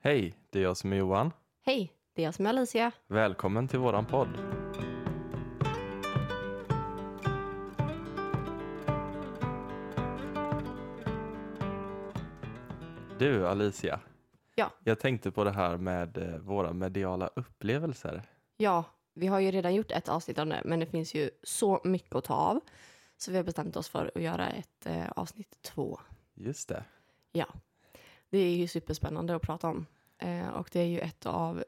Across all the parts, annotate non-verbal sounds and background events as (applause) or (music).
Hej, det är jag som är Johan. Hej, det är jag som är Alicia. Välkommen till våran podd. Du Alicia, Ja. jag tänkte på det här med eh, våra mediala upplevelser. Ja, vi har ju redan gjort ett avsnitt om det, men det finns ju så mycket att ta av. Så vi har bestämt oss för att göra ett eh, avsnitt två. Just det. Ja, det är ju superspännande att prata om. Eh, och det är ju ett av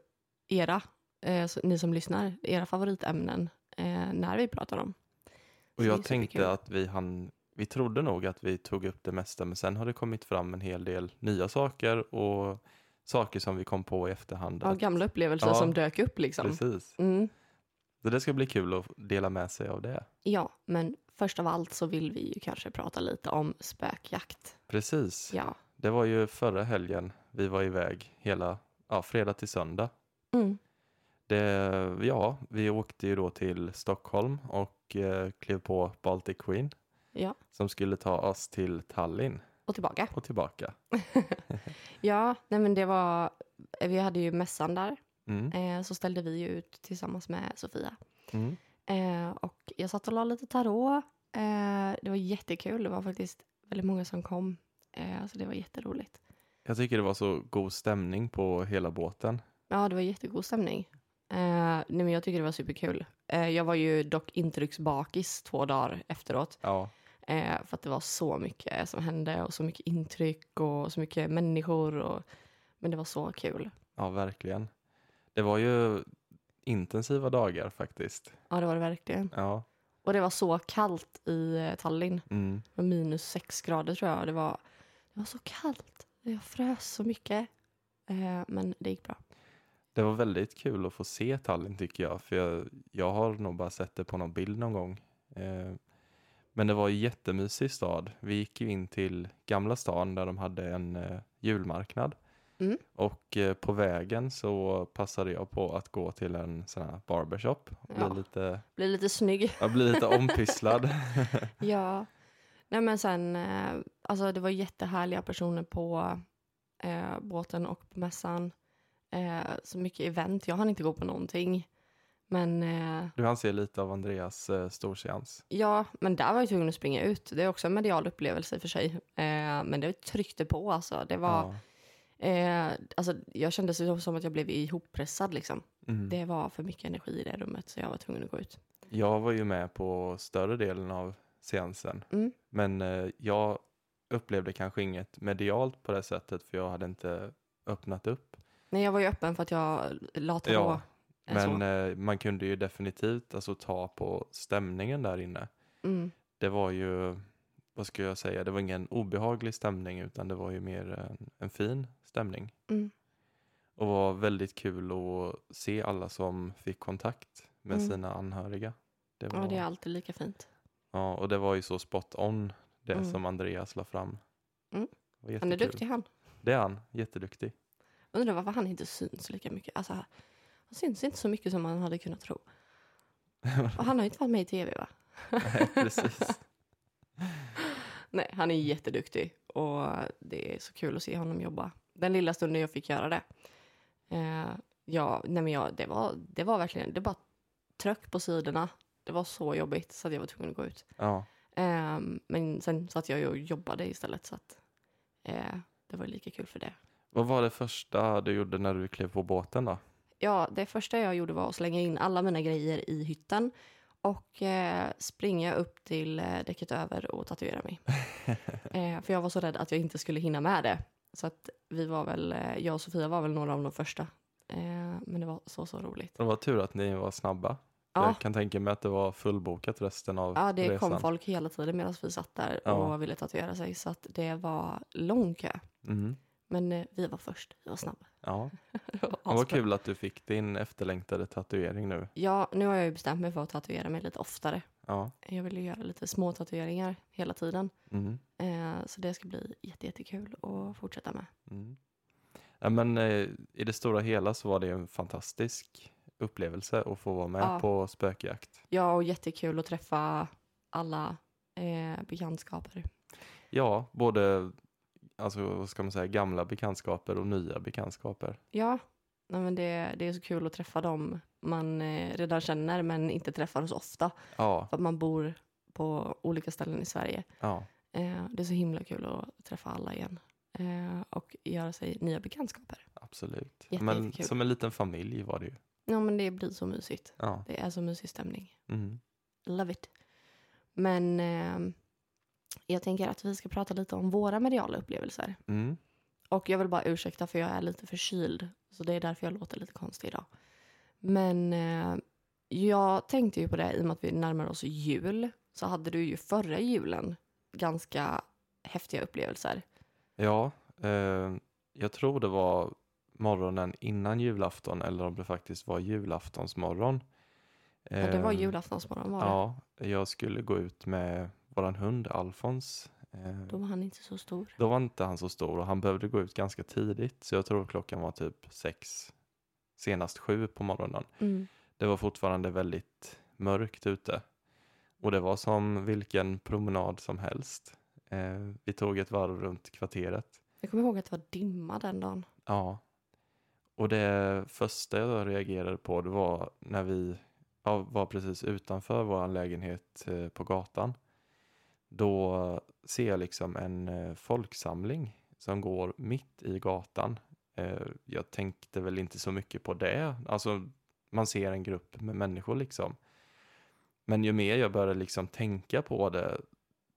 era, eh, ni som lyssnar, era favoritämnen eh, när vi pratar om. Och jag tänkte att vi hann, vi trodde nog att vi tog upp det mesta, men sen har det kommit fram en hel del nya saker och saker som vi kom på i efterhand. Ja, att- gamla upplevelser Ja, som dök upp liksom. Precis. Mm. Så det ska bli kul att dela med sig av det. Ja, men först av allt så vill vi ju kanske prata lite om spökjakt. Precis. Ja. Det var ju förra helgen vi var iväg hela ja, fredag till söndag. Mm. Det, ja, vi åkte ju då till Stockholm och eh, klev på Baltic Queen Ja, som skulle ta oss till Tallinn och tillbaka. och tillbaka. (laughs) Ja, nej men det var, vi hade ju mässan där, Mm. eh, så ställde vi ut tillsammans med Sofia. Mm. Eh, och jag satt och la lite tarot. Eh, det var jättekul, det var faktiskt väldigt många som kom. Eh, så det var jätteroligt. Jag tycker det var så god stämning på hela båten. Ja, det var jättegod stämning. Eh, nej men jag tycker det var superkul. Eh, jag var ju dock intrycksbakis två dagar efteråt. Ja, Eh, för att det var så mycket som hände och så mycket intryck och så mycket människor. Och, men det var så kul. ja, verkligen. Det var ju intensiva dagar faktiskt. Ja, det var det verkligen. Ja, Och det var så kallt i eh, Tallinn. mm. Minus sex grader tror jag. Det var, det var så kallt. Jag frös så mycket. Eh, men det gick bra. Det var väldigt kul att få se Tallinn tycker jag. För jag, jag har nog bara sett det på någon bild någon gång. Eh, men det var en jättemysig stad. Vi gick ju in till Gamla stan där de hade en eh, julmarknad. Mm. Och eh, på vägen så passade jag på att gå till en sån här barbershop. Och bli, Ja. lite, Blev lite snygg. jag blir lite ompysslad. (laughs) ja. Nej men sen, eh, alltså det var jättehärliga personer på eh, båten och på mässan. Eh, så mycket event. Jag hann inte gå på någonting. Men eh, Du anser lite av Andreas eh, storseans. ja, men där var jag tvungen att springa ut. Det är också en medial upplevelse för sig. Eh, men det tryckte på alltså. Det var, Ja. eh, alltså jag kände så- som att jag blev ihoppressad liksom. Mm. Det var för mycket energi i det rummet så jag var tvungen att gå ut. Jag var ju med på större delen av seansen. Mm. Men eh, jag upplevde kanske inget medialt på det sättet för jag hade inte öppnat upp. Nej, jag var ju öppen för att jag la till Ja, ja, Men eh, man kunde ju definitivt alltså, ta på stämningen där inne. mm. Det var ju, vad ska jag säga, det var ingen obehaglig stämning utan det var ju mer en, en fin stämning. Mm. Och var väldigt kul att se alla som fick kontakt med Mm. sina anhöriga. Det var, Ja, det är alltid lika fint. ja, och det var ju så spot on det Mm. som Andreas la fram. Mm. Han är duktig han. Det är han, jätteduktig. Undrar varför han inte syns lika mycket. Alltså, han syns inte så mycket som man hade kunnat tro. (laughs) Och han har ju inte varit med i tv va? Nej, precis. (laughs) Nej, han är jätteduktig och det är så kul att se honom jobba. Den lilla stunden jag fick göra det. Eh, ja, nej men jag, det, var, det var verkligen, det bara tröck på sidorna. Det var så jobbigt så att jag var tvungen att gå ut. Ja, Eh, men sen satt jag och jobbade istället så att eh, det var lika kul för det. vad var det första du gjorde när du klev på båten då? Ja, det första jag gjorde var att slänga in alla mina grejer i hytten och eh, springa upp till eh, däcket över och tatuera mig. (laughs) eh, för jag var så rädd att jag inte skulle hinna med det. Så att vi var väl, eh, jag och Sofia var väl några av de första. Eh, men det var så, så roligt. Det var tur att ni var snabba. Ja, Jag kan tänka mig att det var fullbokat resten av ja det resan. kom folk hela tiden medan vi satt där Ja. och ville tatuera sig. Så att det var lång kö. Mhm. Men eh, vi var först, vi var snabba. Ja, (laughs) Det var asbra. kul att du fick din efterlängtade tatuering nu. Ja, nu har jag ju bestämt mig för att tatuera mig lite oftare. Ja. Jag vill ju göra lite små tatueringar hela tiden. Mm. Eh, så det ska bli jätte, jättekul att fortsätta med. Mm. Ja, men eh, i det stora hela så var det en fantastisk upplevelse att få vara med Ja. på spökjakt. Ja, och jättekul att träffa alla eh, bekantskaper. Ja, både alltså vad ska man säga, gamla bekantskaper och nya bekantskaper. Ja, nej, men det, det är så kul att träffa dem man eh, redan känner men inte träffar så ofta. Ja, För att man bor på olika ställen i Sverige. ja, Eh, det är så himla kul att träffa alla igen. Eh, och göra sig nya bekantskaper. absolut. Jätte- Men som en liten familj var det ju. Ja men det blir så mysigt. Ja. Det är så mysig stämning. Mm. Love it. Men eh, jag tänker att vi ska prata lite om våra mediala upplevelser. Mm. Och jag vill bara ursäkta för jag är lite förkyld. Så det är därför jag låter lite konstig idag. Men eh, jag tänkte ju på det i och med att vi närmar oss jul. Så hade du ju förra julen ganska häftiga upplevelser. Ja, eh, jag tror det var morgonen innan julafton eller om det faktiskt var julaftonsmorgon. Ja, det var Eh, julaftonsmorgon var det. Ja, jag skulle gå ut med våran hund Alfons. Eh, Då var han inte så stor. Då var inte han så stor och han behövde gå ut ganska tidigt. Så jag tror klockan var typ sex, senast sju på morgonen. Mm. Det var fortfarande väldigt mörkt ute. Och det var som vilken promenad som helst. Eh, vi tog ett varv runt kvarteret. Jag kommer ihåg att det var dimma den dagen. Ja. Och det första jag reagerade på det var när vi ja, var precis utanför vår lägenhet eh, på gatan. Då ser jag liksom en eh, folksamling som går mitt i gatan. Eh, jag tänkte väl inte så mycket på det. Alltså man ser en grupp med människor liksom. Men ju mer jag började liksom tänka på det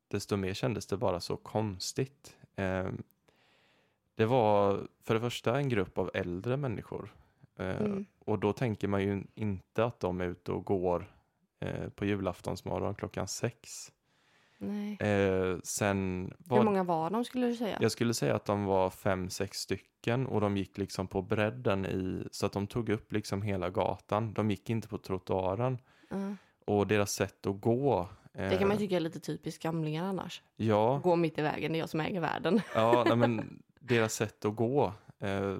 desto mer kändes det bara så konstigt. Ehm, det var för det första en grupp av äldre människor. Eh, Mm. Och då tänker man ju inte att de är ute och går eh, på julaftonsmorgon klockan sex. Nej. Eh, sen Hur var, många var de skulle du säga? jag skulle säga att de var fem, sex stycken och de gick liksom på bredden i, så att de tog upp liksom hela gatan. De gick inte på trottoaren Ja. och deras sätt att gå. Det kan man eh, tycka är lite typiskt gamlingar annars. Ja, Gå mitt i vägen, det är jag som äger världen. Ja, nej, men (laughs) deras sätt att gå eh,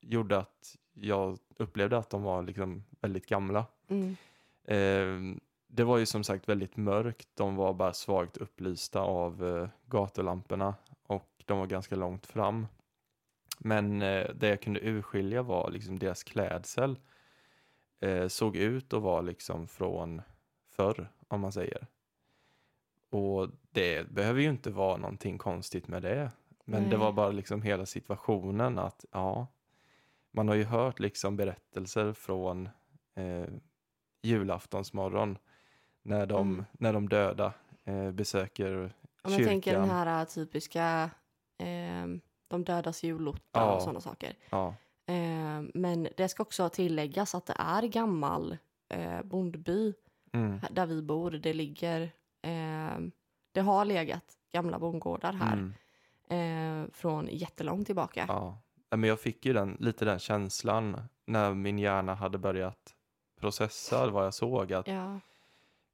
gjorde att jag upplevde att de var liksom väldigt gamla. Mm. Eh, det var ju som sagt väldigt mörkt. De var bara svagt upplysta av eh, gatulamporna och de var ganska långt fram. Men eh, det jag kunde urskilja var liksom deras klädsel eh, såg ut att vara liksom från förr, om man säger. Och det behöver ju inte vara någonting konstigt med det. Men det Nej. var bara liksom hela situationen att ja, man har ju hört liksom berättelser från eh, julaftonsmorgon när de, Mm. när de döda eh, besöker Om jag kyrkan. tänker den här äh, typiska ehm, de dödas julotta Ja. och sådana saker. Ja, Ehm, men det ska också tilläggas att det är gammal eh, bondby mm, där vi bor. Det ligger, ehm, det har legat gamla bondgårdar här mm, eh, från jättelångt tillbaka. ja. Men jag fick ju den, lite den känslan när min hjärna hade börjat processa vad jag såg. Att Ja.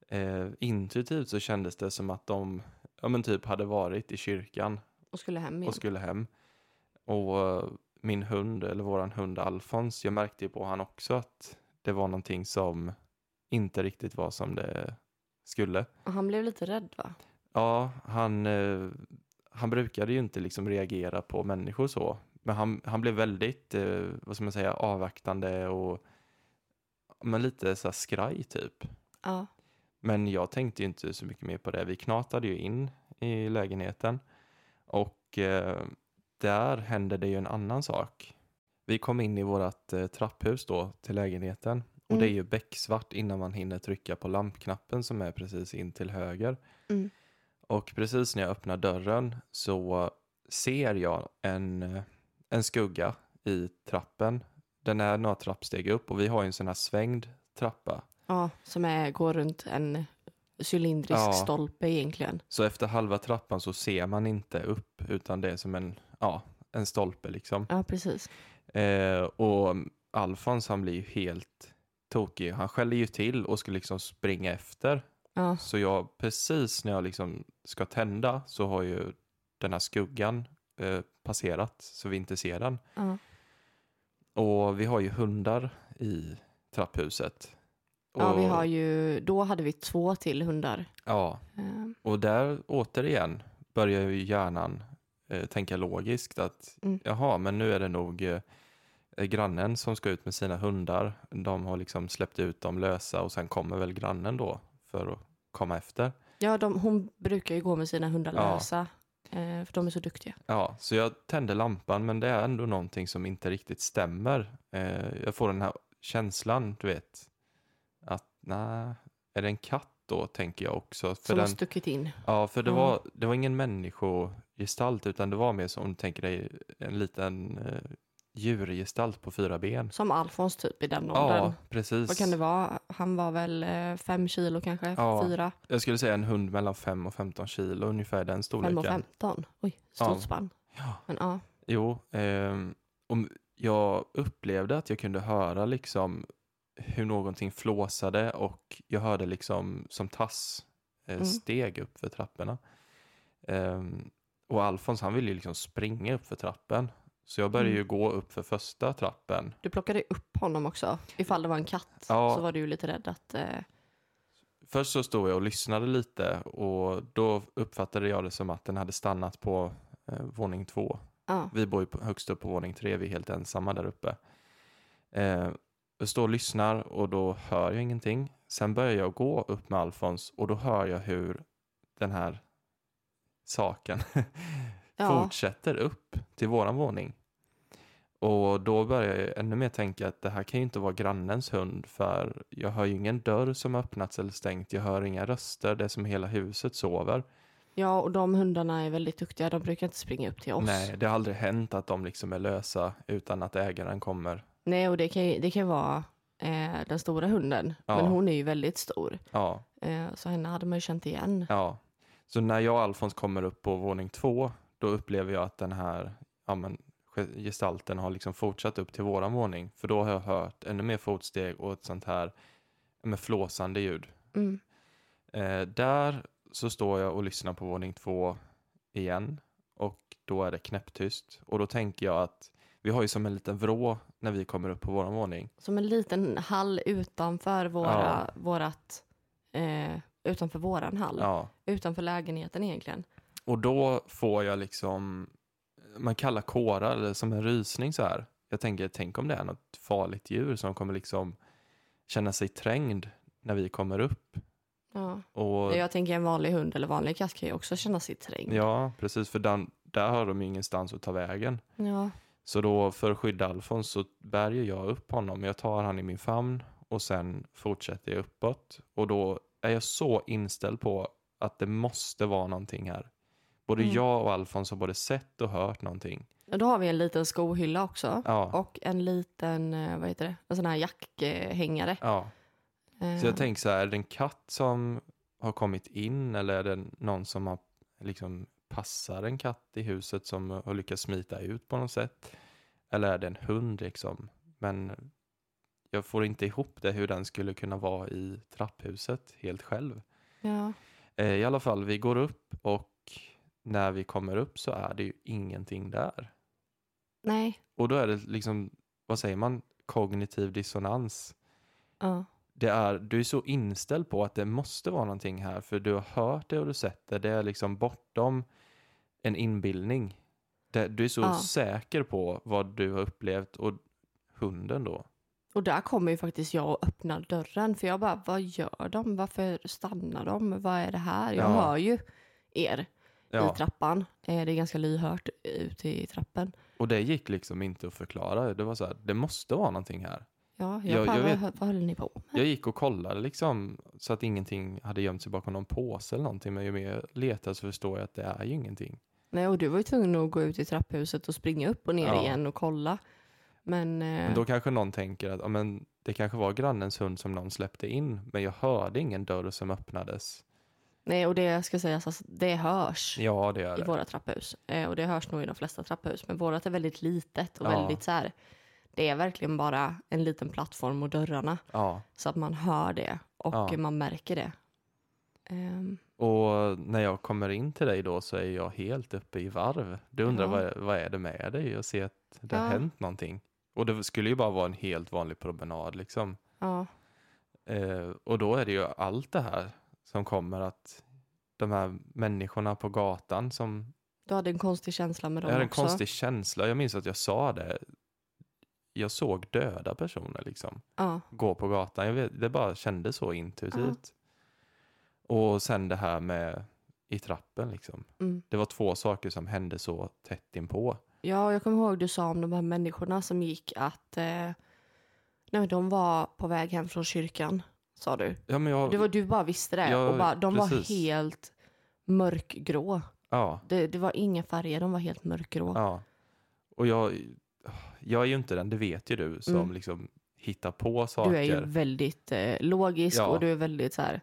eh, intuitivt så kändes det som att de ja, men typ hade varit i kyrkan och skulle hem igen. och skulle hem. Och eh, min hund, eller våran hund Alfons, jag märkte ju på han också att det var någonting som inte riktigt var som det skulle. Och han blev lite rädd va? Ja, han, eh, han brukade ju inte liksom reagera på människor så. Men han, han blev väldigt, eh, vad ska man säga, avvaktande och men lite så här skraj typ. Ja. Men jag tänkte ju inte så mycket mer på det. Vi knatade ju in i lägenheten och eh, där hände det ju en annan sak. Vi kom in i vårt eh, trapphus då till lägenheten och det är Mm. ju becksvart innan man hinner trycka på lampknappen som är precis in till höger. Mm. Och precis när jag öppnar dörren så ser jag en, en skugga i trappen. Den är några trappsteg upp och vi har ju en sån här svängd trappa. ja, som är, går runt en cylindrisk Ja. stolpe egentligen. Så efter halva trappan så ser man inte upp utan det är som en, ja, en stolpe liksom. Ja, precis. Eh, och Alfons han blir ju helt tokig. Han skäller ju till och ska liksom springa efter. Ja, Så jag, precis när jag liksom ska tända så har ju den här skuggan eh, passerat så vi inte ser den. ja. Och vi har ju hundar i trapphuset. ja vi Och- har ju, då hade vi två till hundar. Ja, Eh, och där återigen börjar ju hjärnan eh, tänka logiskt att Mm. jaha, men nu är det nog eh, grannen som ska ut med sina hundar. De har liksom släppt ut dem lösa och sen kommer väl grannen då för att komma efter. Ja, de, hon brukar ju gå med sina hundar Ja. lösa. Eh, för de är så duktiga. Ja, så jag tände lampan men det är ändå någonting som inte riktigt stämmer. Eh, jag får den här känslan, du vet, att nej, är det en katt då tänker jag också. För Som har den, stuckit in. ja, för det, Ja. var, det var ingen människogestalt utan det var mer som, tänker dig, en liten eh, djurgestalt på fyra ben. Som Alfons typ i den åldern. Ja, precis. Vad kan det vara? Han var väl eh, fem kilo kanske? Ja, Fyra? Jag skulle säga en hund mellan 5 och 15 kilo, ungefär den Fem storleken. och femton? Oj, stort Ja. spann. Ja. Men ja. Jo, ehm, om jag upplevde att jag kunde höra liksom hur någonting flåsade och jag hörde liksom som tass eh, Mm. steg upp för trapporna. Ehm, och Alfons han ville ju liksom springa upp för trappen. Så jag började Mm. ju gå upp för första trappen. Du plockade upp honom också. Ifall det var en katt Ja. så var du ju lite rädd att... Eh, Först så stod jag och lyssnade lite och då uppfattade jag det som att den hade stannat på eh, våning två. ja. Vi bor ju på, högst upp på våning tre, vi är helt ensamma där uppe. Eh, jag står och lyssnar och då hör jag ingenting. Sen börjar jag gå upp med Alfons och då hör jag hur den här saken (laughs) Ja. fortsätter upp till våran våning. Och då börjar jag ännu mer tänka att det här kan ju inte vara grannens hund för jag hör ju ingen dörr som öppnats eller stängt. Jag hör inga röster, det är som hela huset sover. ja, och de hundarna är väldigt duktiga. De brukar inte springa upp till oss. Nej, det har aldrig hänt att de liksom är lösa utan att ägaren kommer. Nej, och det kan ju det kan vara eh, den stora hunden. Ja. Men hon är ju väldigt stor. Ja, Eh, så henne hade man ju känt igen. ja. Så när jag och Alfons kommer upp på våning två, då upplever jag att den här ja, men, gestalten har liksom fortsatt upp till våran våning. För då har jag hört ännu mer fotsteg och ett sånt här ja, men, flåsande ljud. Mm. Eh, där så står jag och lyssnar på våning två igen och då är det knäpptyst. Och då tänker jag att vi har ju som en liten vrå när vi kommer upp på våran våning. Som en liten hall utanför våra, vårat, eh, utanför våran hall. Ja. Utanför lägenheten egentligen. Och då får jag liksom, man kallar kårar eller som en rysning så här. Jag tänker, tänk om det är något farligt djur som kommer liksom känna sig trängd när vi kommer upp. Ja. Och Jag tänker en vanlig hund eller vanlig katt kan ju också känna sig trängd. ja, precis, för den, där har de ju ingenstans att ta vägen. Ja. Så då för att skydda Alfons så bär jag upp honom. Jag tar han i min famn och sen fortsätter jag uppåt. Och då är jag så inställd på att det måste vara någonting här. Både Mm. jag och Alfons har både sett och hört någonting. Och då har vi en liten skohylla också. Ja, Och en liten, eh, vad heter det, en sån här jackhängare. ja. Eh, Så jag tänker så här, är det en katt som har kommit in eller är det någon som har liksom passar en katt i huset som har lyckats smita ut på något sätt? Eller är det en hund liksom? Men jag får inte ihop det hur den skulle kunna vara i trapphuset helt själv. ja. Eh, I alla fall, vi går upp och när vi kommer upp så är det ju ingenting där. Nej. Och då är det liksom, vad säger man, kognitiv dissonans. Ja. det är, du är så inställd på att det måste vara någonting här för du har hört det och du sett det. Det är liksom bortom en inbildning. Det, du är så Ja. säker på vad du har upplevt och hunden då. Och där kommer ju faktiskt jag och öppnar dörren. För jag bara, vad gör de? Varför stannar de? Vad är det här? Jag Ja. hör ju er Ja, i trappan. Eh, Det är ganska lyhört ute i trappen. och det gick liksom inte att förklara. Det var så här, det måste vara någonting här. Ja, jag, Jag- bara, jag vet- vad, vad höll ni på med? Jag gick och kollade liksom så att ingenting hade gömt sig bakom någon påse eller någonting. Men ju mer jag letar så förstår jag att det är ju ingenting. Nej, och du var ju tvungen att gå ut i trapphuset och springa upp och ner Ja. igen och kolla. Men, eh, Men då kanske någon tänker att ja, men det kanske var grannens hund som någon släppte in. Men jag hörde ingen dörr som öppnades. Nej, och det ska sägas, alltså, det hörs Ja, det i det. våra trapphus. Eh, och det hörs nog i de flesta trapphus. Men vårat är väldigt litet och Ja. väldigt så här. Det är verkligen bara en liten plattform och dörrarna. Ja. Så att man hör det och man märker det. Ehm, Och när jag kommer in till dig då så är jag helt uppe i varv. Du undrar vad, vad är det med dig? Jag ser att det har hänt någonting. Och det skulle ju bara vara en helt vanlig promenad liksom. Eh, och då är det ju allt det här som kommer att de här människorna på gatan som Du hade en konstig känsla med dem Jag hade en också. konstig känsla. Jag minns att jag sa det. Jag såg döda personer liksom. Ja, Gå på gatan. Vet, det bara kändes så intuitivt. Och sen det här med i trappen liksom. mm. Det var två saker som hände så tätt inpå. ja, jag kommer ihåg du sa om de här människorna som gick att eh, nej, de var på väg hem från kyrkan, sa du. Ja, men jag, Det var, du bara visste det. Ja, och bara, de var precis. helt mörkgrå. ja, Det, det var inga färger, de var helt mörkgrå. ja. Och jag, jag är ju inte den, det vet ju du, som Mm. liksom hittar på saker. Du är ju väldigt eh, logisk Ja. och du är väldigt så här.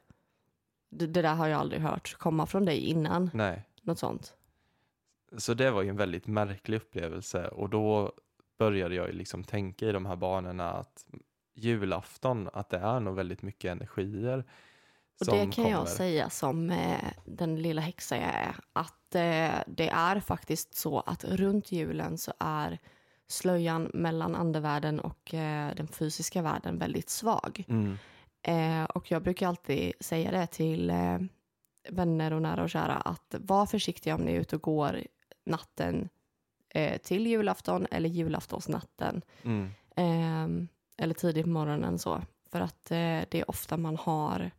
Det, det där har jag aldrig hört komma från dig innan. Nej. Något sånt. Så det var ju en väldigt märklig upplevelse och då började jag ju liksom tänka i de här banorna att julafton, att det är nog väldigt mycket energier Och det kan kommer. jag säga som eh, den lilla häxa jag är. Att eh, det är faktiskt så att runt julen så är slöjan mellan andevärlden och eh, den fysiska världen väldigt svag. Mm, Eh, och jag brukar alltid säga det till eh, vänner och nära och kära att var försiktiga om ni är ute och går natten eh, till julafton eller julaftonsnatten mm, eh, eller tidigt på morgonen så. För att eh, det är ofta man har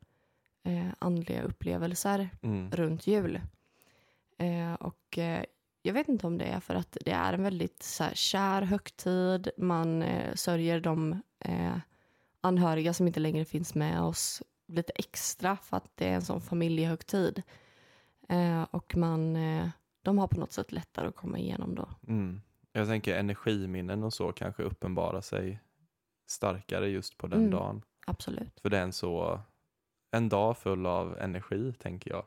eh, andliga upplevelser mm, runt jul. Eh, och eh, jag vet inte om det är för att det är en väldigt så här, kär högtid. Man eh, sörjer de eh, anhöriga som inte längre finns med oss lite extra för att det är en sån familjehögtid. Eh, och man, de har på något sätt lättare att komma igenom då. mm. Jag tänker energiminnen och så kanske uppenbara sig starkare just på den Mm. dagen. Absolut, För det är en så, en dag full av energi tänker jag.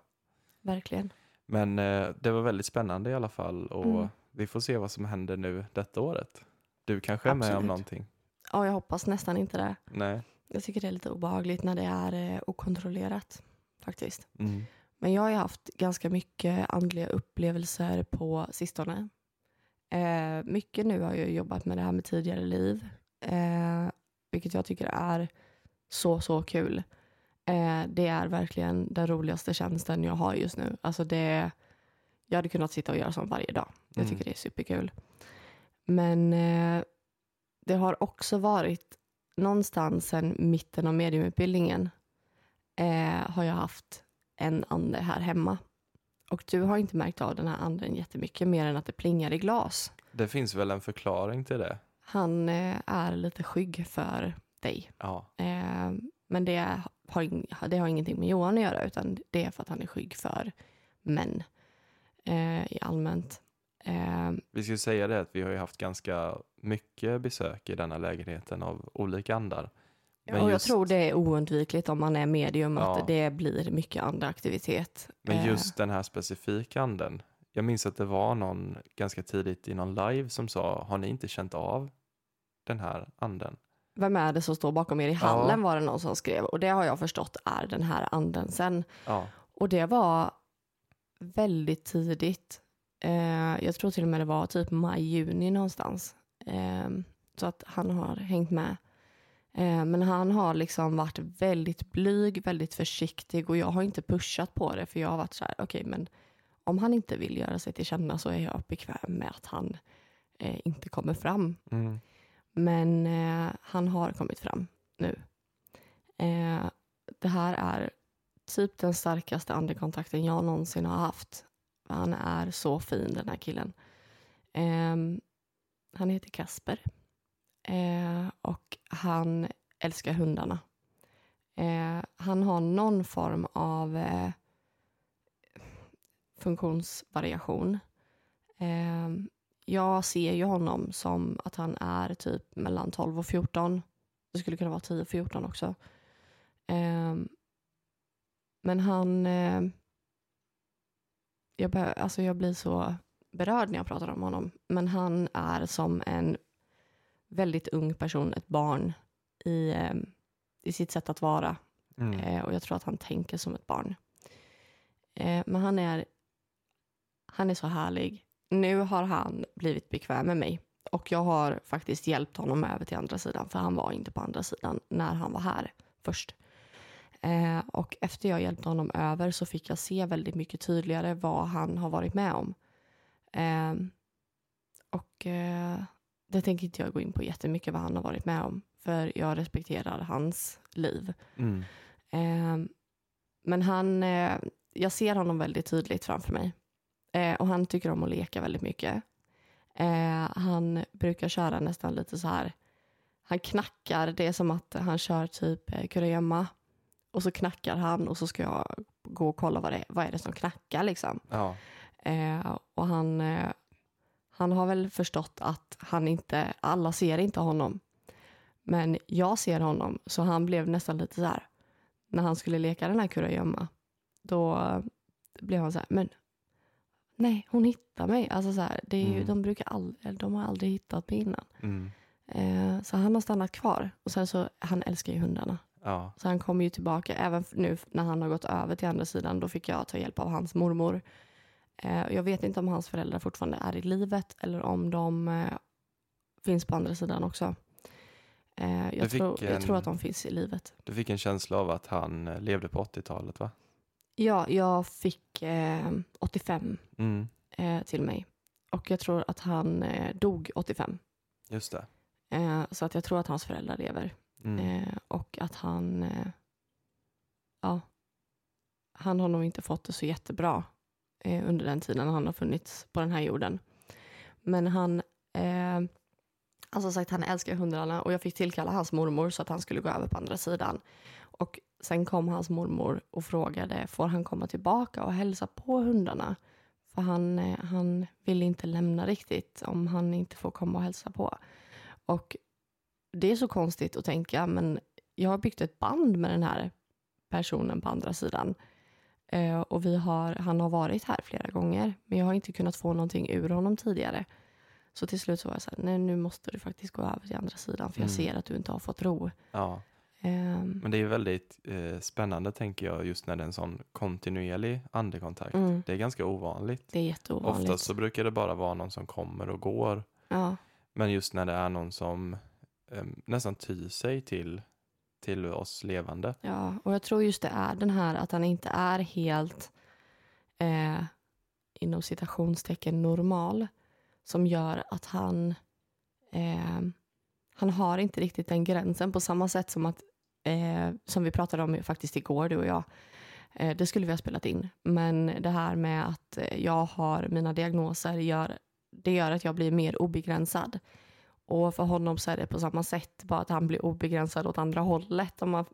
verkligen. Men eh, det var väldigt spännande i alla fall och Mm. vi får se vad som händer nu detta året. Du kanske är med om Absolut. någonting? Ja, jag hoppas nästan inte det. Nej. Jag tycker det är lite obehagligt när det är eh, okontrollerat faktiskt. Mm. Men jag har ju haft ganska mycket andliga upplevelser på sistone. Eh, mycket nu har jag jobbat med det här med tidigare liv. Eh, vilket jag tycker är så, så kul. Eh, det är verkligen den roligaste tjänsten jag har just nu. Alltså det, jag hade kunnat sitta och göra sånt varje dag. Jag Mm. tycker det är superkul. Men eh, det har också varit någonstans sedan mitten av mediumutbildningen eh, har jag haft en ande här hemma. Och du har inte märkt av den här anden jättemycket mer än att det plingar i glas. Det finns väl en förklaring till det? Han eh, är lite skygg för dig. Ja. Eh, men det har, det har ingenting med Johan att göra utan det är för att han är skygg för män eh, i allmänt. Vi ska säga det att vi har ju haft ganska mycket besök i denna lägenheten av olika andar. Men och jag just- tror det är oundvikligt om man är medium Ja. att det blir mycket andra aktivitet. Men just den här specifika anden. Jag minns att det var någon ganska tidigt i någon live som sa, har ni inte känt av den här anden? Vem är det som står bakom er i hallen var det någon som skrev. Och det har jag förstått är den här anden sen. Ja. Och det var väldigt tidigt. Eh, jag tror till och med det var typ maj, juni någonstans. Eh, så att han har hängt med. Eh, men han har liksom varit väldigt blyg, väldigt försiktig och jag har inte pushat på det för jag har varit så här, okej men om han inte vill göra sig till känna så är jag bekväm med att han eh, inte kommer fram. Mm. Men eh, han har kommit fram nu. Eh, det här är typ den starkaste andekontakten jag någonsin har haft. Han är så fin den här killen. Eh, han heter Kasper. Eh, och han älskar hundarna. Eh, han har någon form av eh, funktionsvariation. Eh, jag ser ju honom som att han är typ mellan 12 och 14. Det skulle kunna vara 10 och 14 också. Ehm, men han... Eh, jag, alltså jag blir så berörd när jag pratar om honom. Men han är som en väldigt ung person, ett barn i, eh, i sitt sätt att vara. Mm. Eh, och jag tror att han tänker som ett barn. Eh, men han är, han är så härlig. Nu har han blivit bekväm med mig. Och jag har faktiskt hjälpt honom över till andra sidan. För han var inte på andra sidan när han var här först. Eh, och efter jag hjälpte honom över så fick jag se väldigt mycket tydligare vad han har varit med om. Eh, och eh, det tänker inte jag gå in på jättemycket vad han har varit med om. För jag respekterar hans liv. Mm. Eh, men han, eh, jag ser honom väldigt tydligt framför mig. Och han tycker om att leka väldigt mycket. Eh, han brukar köra nästan lite så här. Han knackar, det är som att han kör typ eh, kurragömma. Och så knackar han och så ska jag gå och kolla vad det är, vad är det som knackar liksom. Ja. Eh, och han, eh, han har väl förstått att han inte, alla ser inte honom. Men jag ser honom, så han blev nästan lite så här, när han skulle leka den här kurragömma, då blev han så här, men nej, hon hittar mig. Alltså så här, det är ju, Mm. de, brukar aldrig, de har aldrig hittat mig innan. Mm. Eh, så han har stannat kvar. Och sen så, han älskar ju hundarna. Ja. Så han kommer ju tillbaka, även nu när han har gått över till andra sidan, då fick jag ta hjälp av hans mormor. Eh, jag vet inte om hans föräldrar fortfarande är i livet eller om de eh, finns på andra sidan också. Eh, jag, tror, jag en- tror att de finns i livet. Du fick en känsla av att han eh, levde på 80-talet va? Ja, jag fick eh, 85 Mm. eh, till mig. Och jag tror att han eh, dog 85. Just det. Eh, så att jag tror att hans föräldrar lever. Mm. Eh, och att han, eh, ja, han har nog inte fått det så jättebra under den tiden han har funnits på den här jorden. Men han, eh, alltså sagt han älskar hundarna och jag fick tillkalla hans mormor så att han skulle gå över på andra sidan. Och sen kom hans mormor och frågade, får han komma tillbaka och hälsa på hundarna? För han, eh, han vill inte lämna riktigt om han inte får komma och hälsa på. Och det är så konstigt att tänka, men jag har byggt ett band med den här personen på andra sidan. Eh, och vi har, han har varit här flera gånger, men jag har inte kunnat få någonting ur honom tidigare. Så till slut så var jag så här, nej nu måste du faktiskt gå över till andra sidan, för jag Mm. ser att du inte har fått ro. Ja. Ehm, Men det är väldigt eh, spännande tänker jag just när det är en sån kontinuerlig andekontakt. mm, Det är ganska ovanligt. det är jätteovanligt. Oftast så brukar det bara vara någon som kommer och går. Ja, Men just när det är någon som eh, nästan tyr sig till, till oss levande. ja, och jag tror just det är den här att han inte är helt eh, inom citationstecken normal som gör att han eh, han har inte riktigt den gränsen på samma sätt som att eh, som vi pratade om faktiskt igår du och jag eh, det skulle vi ha spelat in men det här med att eh, jag har mina diagnoser gör, det gör att jag blir mer obegränsad och för honom så är det på samma sätt bara att han blir obegränsad åt andra hållet om man,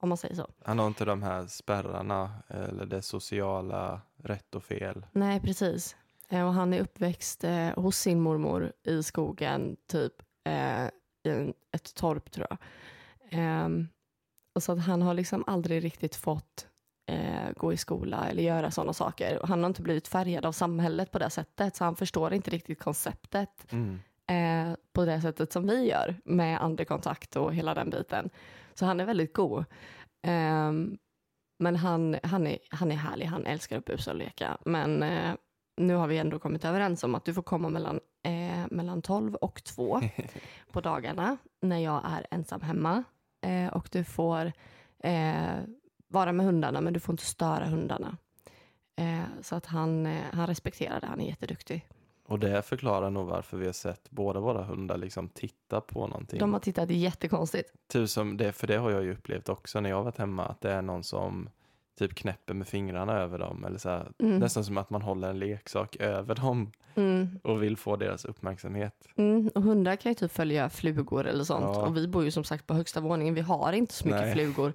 om man säger så. Han har inte de här spärrarna eller det sociala rätt och fel. Nej, precis. Eh, Och han är uppväxt eh, hos sin mormor i skogen, typ eh, i en, ett torp tror jag. Ehm, och så att han har liksom aldrig riktigt fått eh, gå i skola eller göra sådana saker. Och han har inte blivit färgad av samhället på det sättet, så han förstår inte riktigt konceptet Mm. eh, på det sättet som vi gör med andekontakt och hela den biten. Så han är väldigt god. Ehm, men han, han, är, han är härlig, han älskar att busa och leka. Men eh, nu har vi ändå kommit överens om att du får komma mellan, eh, mellan 12 och 2 (laughs) på dagarna när jag är ensam hemma. Eh, och du får eh, vara med hundarna, men du får inte störa hundarna. Eh, så att han, eh, han respekterar det, han är jätteduktig. Och det förklarar nog varför vi har sett båda våra hundar liksom titta på någonting. De har tittat jättekonstigt. Typ som det, för det har jag ju upplevt också när jag varit hemma, att det är någon som typ knäpper med fingrarna över dem. Eller så här, Mm. Nästan som att man håller en leksak över dem Mm. och vill få deras uppmärksamhet. Mm, och hundar kan ju typ följa flugor eller sånt. Ja. Och vi bor ju som sagt på högsta våningen. Vi har inte så mycket Nej. flugor.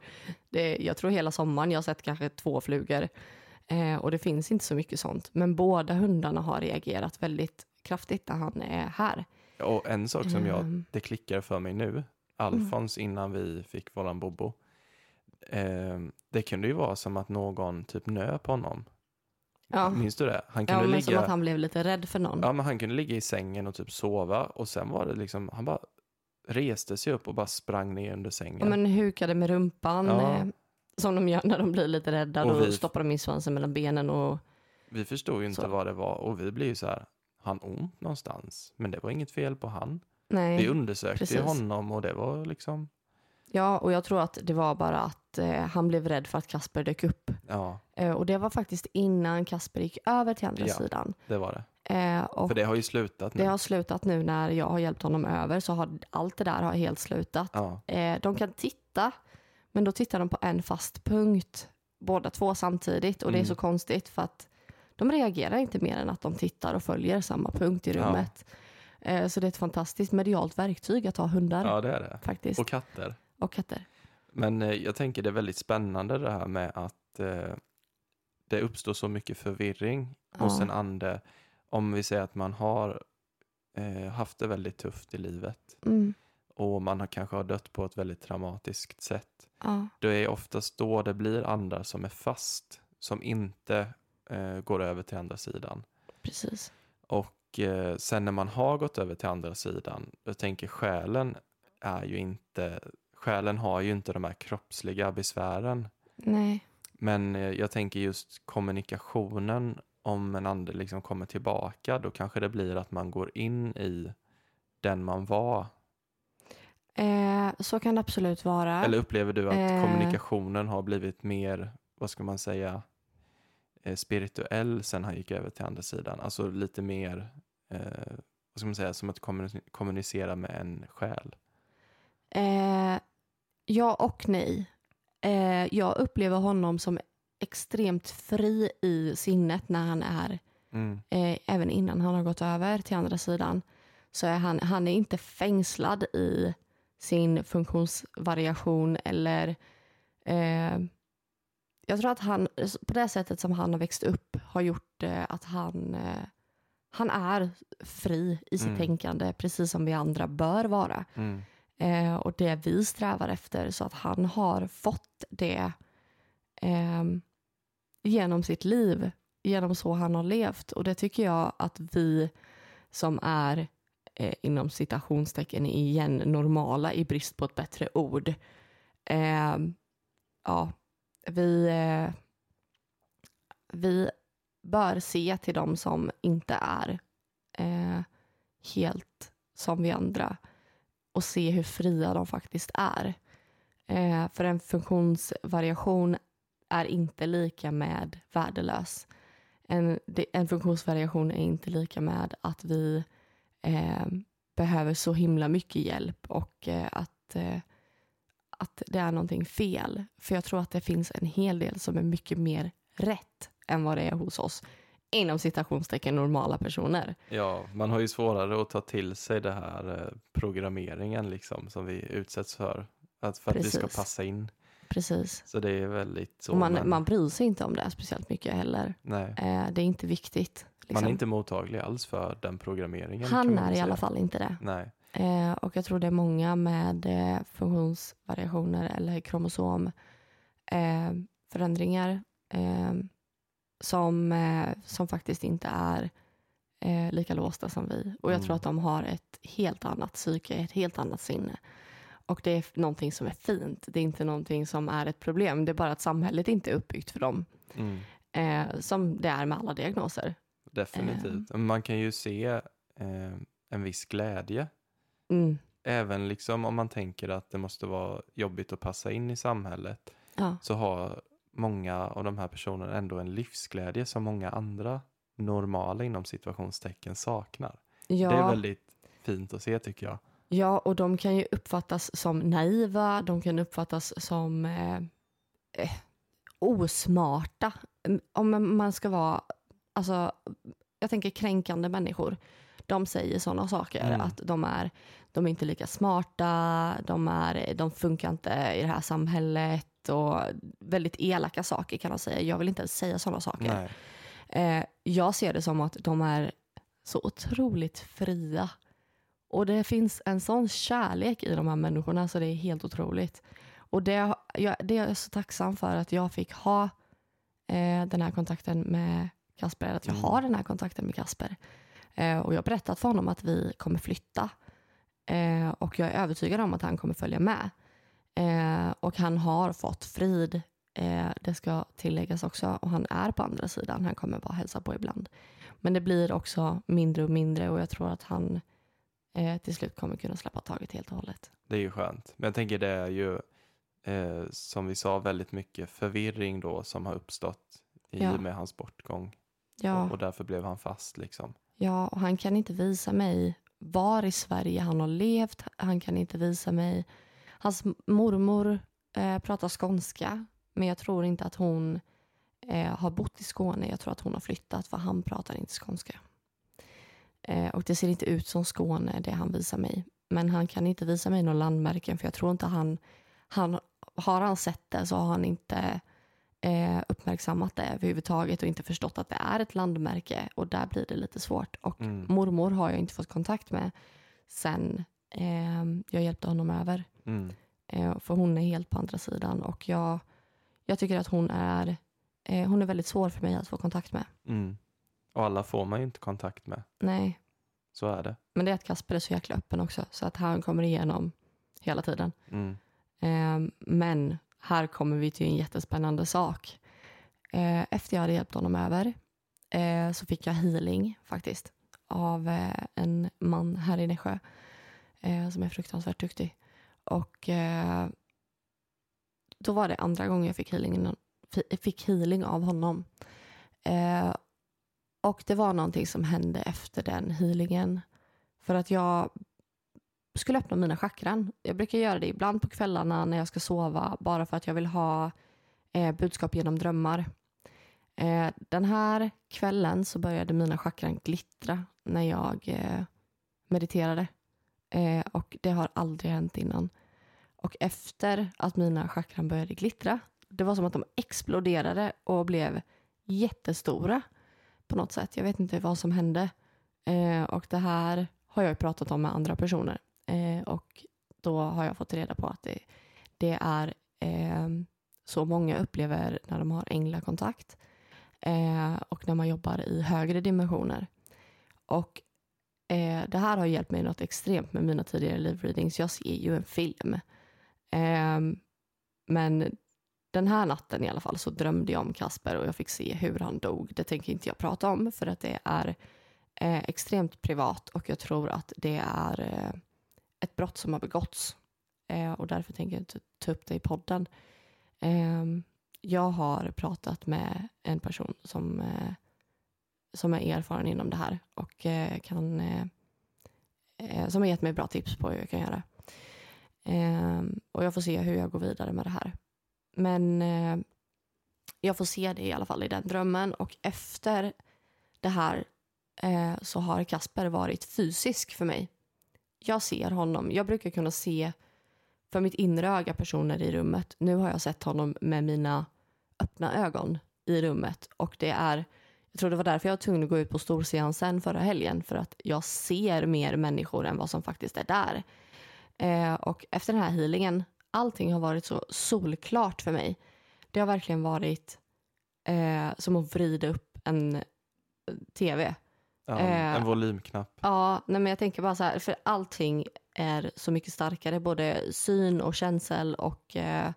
Det, jag tror hela sommaren jag har sett kanske två flugor. Eh, och det finns inte så mycket sånt. Men båda hundarna har reagerat väldigt kraftigt när han är här. Och en sak som jag, Ehm, det klickar för mig nu, Alfons innan vi fick våran Bobo. Eh, det kunde ju vara som att någon typ nöp honom. ja, Minns du det? Han ja kunde men som ligga... att han blev lite rädd för någon. Ja, men han kunde ligga i sängen och typ sova och sen var det liksom, han bara reste sig upp och bara sprang ner under sängen. Ja, men hukade med rumpan. Ja. Eh, som de gör när de blir lite rädda. Och Då vi- stoppar de in svansen mellan benen och Vi förstod ju inte Så. vad det var och vi blev ju så här, han ont någonstans? Men det var inget fel på han. nej. Vi undersökte precis. honom och det var liksom, Ja, och jag tror att det var bara att eh, han blev rädd för att Kasper dök upp. ja, Eh, och det var faktiskt innan Kasper gick över till andra Ja. sidan. det var det. Eh, och För det har ju slutat nu. det har slutat nu när jag har hjälpt honom över så har allt det där har helt slutat. Ja, Eh, de kan titta, men då tittar de på en fast punkt, båda två samtidigt. Och det är Mm. så konstigt för att de reagerar inte mer än att de tittar och följer samma punkt i Ja. rummet. Eh, så det är ett fantastiskt medialt verktyg att ha hundar ja det är det. faktiskt. Och katter. Och katter. Men eh, jag tänker det är väldigt spännande det här med att eh, det uppstår så mycket förvirring hos Ja. en ande. Om vi säger att man har eh, haft det väldigt tufft i livet Mm. och man har kanske har dött på ett väldigt traumatiskt sätt. Ja. Det är oftast då det blir andar som är fast, som inte eh, går över till andra sidan. Precis. Och eh, sen när man har gått över till andra sidan, jag tänker själen är ju inte, själen har ju inte de här kroppsliga besvären. Nej. Men eh, jag tänker just kommunikationen, om en ande liksom kommer tillbaka, då kanske det blir att man går in i den man var. Eh, så kan det absolut vara. Eller upplever du att Eh. kommunikationen har blivit mer, vad ska man säga, eh, spirituell sen han gick över till andra sidan? Alltså lite mer, eh, vad ska man säga, som att kommuni- kommunicera med en själ. Ja och nej. Eh, jag upplever honom som extremt fri i sinnet när han är, Mm. eh, även innan han har gått över till andra sidan. Så är han, han är inte fängslad i sin funktionsvariation eller eh, jag tror att han, på det sättet som han har växt upp har gjort eh, att han, eh, han är fri i sitt Mm. tänkande precis som vi andra bör vara. Mm. Eh, och det vi strävar efter så att han har fått det eh, genom sitt liv, genom så han har levt. Och det tycker jag att vi som är eh, inom citationstecken igen normala i brist på ett bättre ord. Ehm, ja, vi, eh, vi bör se till dem som inte är eh, helt som vi andra och se hur fria de faktiskt är. Eh, för en funktionsvariation är inte lika med värdelös. En, en funktionsvariation är inte lika med att vi eh, behöver så himla mycket hjälp och eh, att, eh, att det är någonting fel. För jag tror att det finns en hel del som är mycket mer rätt än vad det är hos oss inom citationstecken normala personer. Ja, man har ju svårare att ta till sig det här eh, programmeringen liksom som vi utsätts för. Att för att vi ska Precis. passa in. Precis. Så det är väldigt så. Man, men, man bryr sig inte om det speciellt mycket heller. nej, Eh, det är inte viktigt. man liksom. är inte mottaglig alls för den programmeringen. Han man är i alla fall inte det. Nej, Eh, och jag tror det är många med eh, funktionsvariationer eller kromosomförändringar förändringar, eh, som, eh, som faktiskt inte är eh, lika låsta som vi. Och jag Mm. tror att de har ett helt annat psyke, ett helt annat sinne. Och det är någonting som är fint. Det är inte någonting som är ett problem. Det är bara att samhället inte är uppbyggt för dem. mm, Eh, som det är med alla diagnoser. definitivt. Men Man kan ju se eh, en viss glädje. Mm. Även liksom om man tänker att det måste vara jobbigt att passa in i samhället. Ja. så har många av de här personerna ändå en livsglädje som många andra normala inom situationstecken saknar. Ja. Det är väldigt fint att se tycker jag. Ja, och de kan ju uppfattas som naiva, de kan uppfattas som eh, eh, osmarta. Om man ska vara, alltså, jag tänker kränkande människor. De säger sådana saker, Mm. att de är, de är inte lika smarta, de, är, de funkar inte i det här samhället och väldigt elaka saker kan de säga. Jag vill inte ens säga sådana saker. Eh, jag ser det som att de är så otroligt fria. Och det finns en sån kärlek i de här människorna så det är helt otroligt. Och det, jag, det är jag så tacksam för att jag fick ha eh, den här kontakten med Kasper, att jag Mm. har den här kontakten med Kasper. Eh, och jag har berättat för honom att vi kommer flytta. Eh, och jag är övertygad om att han kommer följa med. Eh, och han har fått frid Eh, det ska tilläggas också. Och han är på andra sidan. Han kommer bara hälsa på ibland. Men det blir också mindre och mindre och jag tror att han eh, till slut kommer kunna släppa taget helt och hållet. Det är ju skönt. Men jag tänker det är ju eh, som vi sa väldigt mycket förvirring då som har uppstått i Ja. och med hans bortgång. Ja, Och, och därför blev han fast liksom. Ja, och han kan inte visa mig var i Sverige han har levt. Han kan inte visa mig... Hans mormor eh, pratar skånska, men jag tror inte att hon eh, har bott i Skåne. Jag tror att hon har flyttat, för han pratar inte skånska. Eh, och det ser inte ut som Skåne, det han visar mig. Men han kan inte visa mig några landmärken, för jag tror inte han... han har han sett det så har han inte eh, uppmärksammat det överhuvudtaget och inte förstått att det är ett landmärke och där blir det lite svårt. Och Mm. mormor har jag inte fått kontakt med sen eh, jag hjälpte honom över. Mm. Eh, för hon är helt på andra sidan och jag, jag tycker att hon är, eh, hon är väldigt svår för mig att få kontakt med. Mm. Och alla får man ju inte kontakt med. Nej, Så är det. men det är att Kasper är så jäkla öppen också så att han kommer igenom hela tiden. Mm. Eh, men här kommer vi till en jättespännande sak. Eh, efter jag hade hjälpt honom över så fick jag healing faktiskt av en man här i Nässjö som är fruktansvärt duktig. Och eh, då var det andra gången jag fick healing, fick healing av honom. Eh, och det var någonting som hände efter den healingen. För att jag skulle öppna mina chakran. Jag brukar göra det ibland på kvällarna när jag ska sova bara för att jag vill ha eh, budskap genom drömmar. Eh, den här kvällen så började mina chakran glittra när jag eh, mediterade. Eh, och det har aldrig hänt innan. Och efter att mina chakran började glittra, det var som att de exploderade och blev jättestora på något sätt. Jag vet inte vad som hände. Eh, och det här har jag pratat om med andra personer. Eh, och då har jag fått reda på att det, det är eh, så många upplever när de har änglakontakt eh, och när man jobbar i högre dimensioner. Och eh, det här har hjälpt mig något extremt med mina tidigare livreadings. Jag ser ju en film. Eh, men den här natten i alla fall så drömde jag om Kasper och jag fick se hur han dog. Det tänker inte jag prata om för att det är eh, extremt privat och jag tror att det är eh, ett brott som har begåtts. Eh, och därför tänker jag inte ta upp det i podden. Eh, jag har pratat med en person som, eh, som är erfaren inom det här och eh, kan, eh, eh, som har gett mig bra tips på hur jag kan göra. Eh, och jag får se hur jag går vidare med det här. Men eh, jag får se det i alla fall i den drömmen och efter det här eh, så har Kasper varit fysisk för mig. Jag ser honom. Jag brukar kunna se för mitt inre öga personer i rummet. Nu har jag sett honom med mina öppna ögon i rummet och det är jag tror det var därför jag var tvungen att gå ut på storseansen förra helgen för att jag ser mer människor än vad som faktiskt är där. Eh, och efter den här healingen, allting har varit så solklart för mig. Det har verkligen varit eh, som att vrida upp en eh, tv. Ja, Eh, en volymknapp. Ja, nej men jag tänker bara så här, för allting är så mycket starkare, både syn och känsel och eh,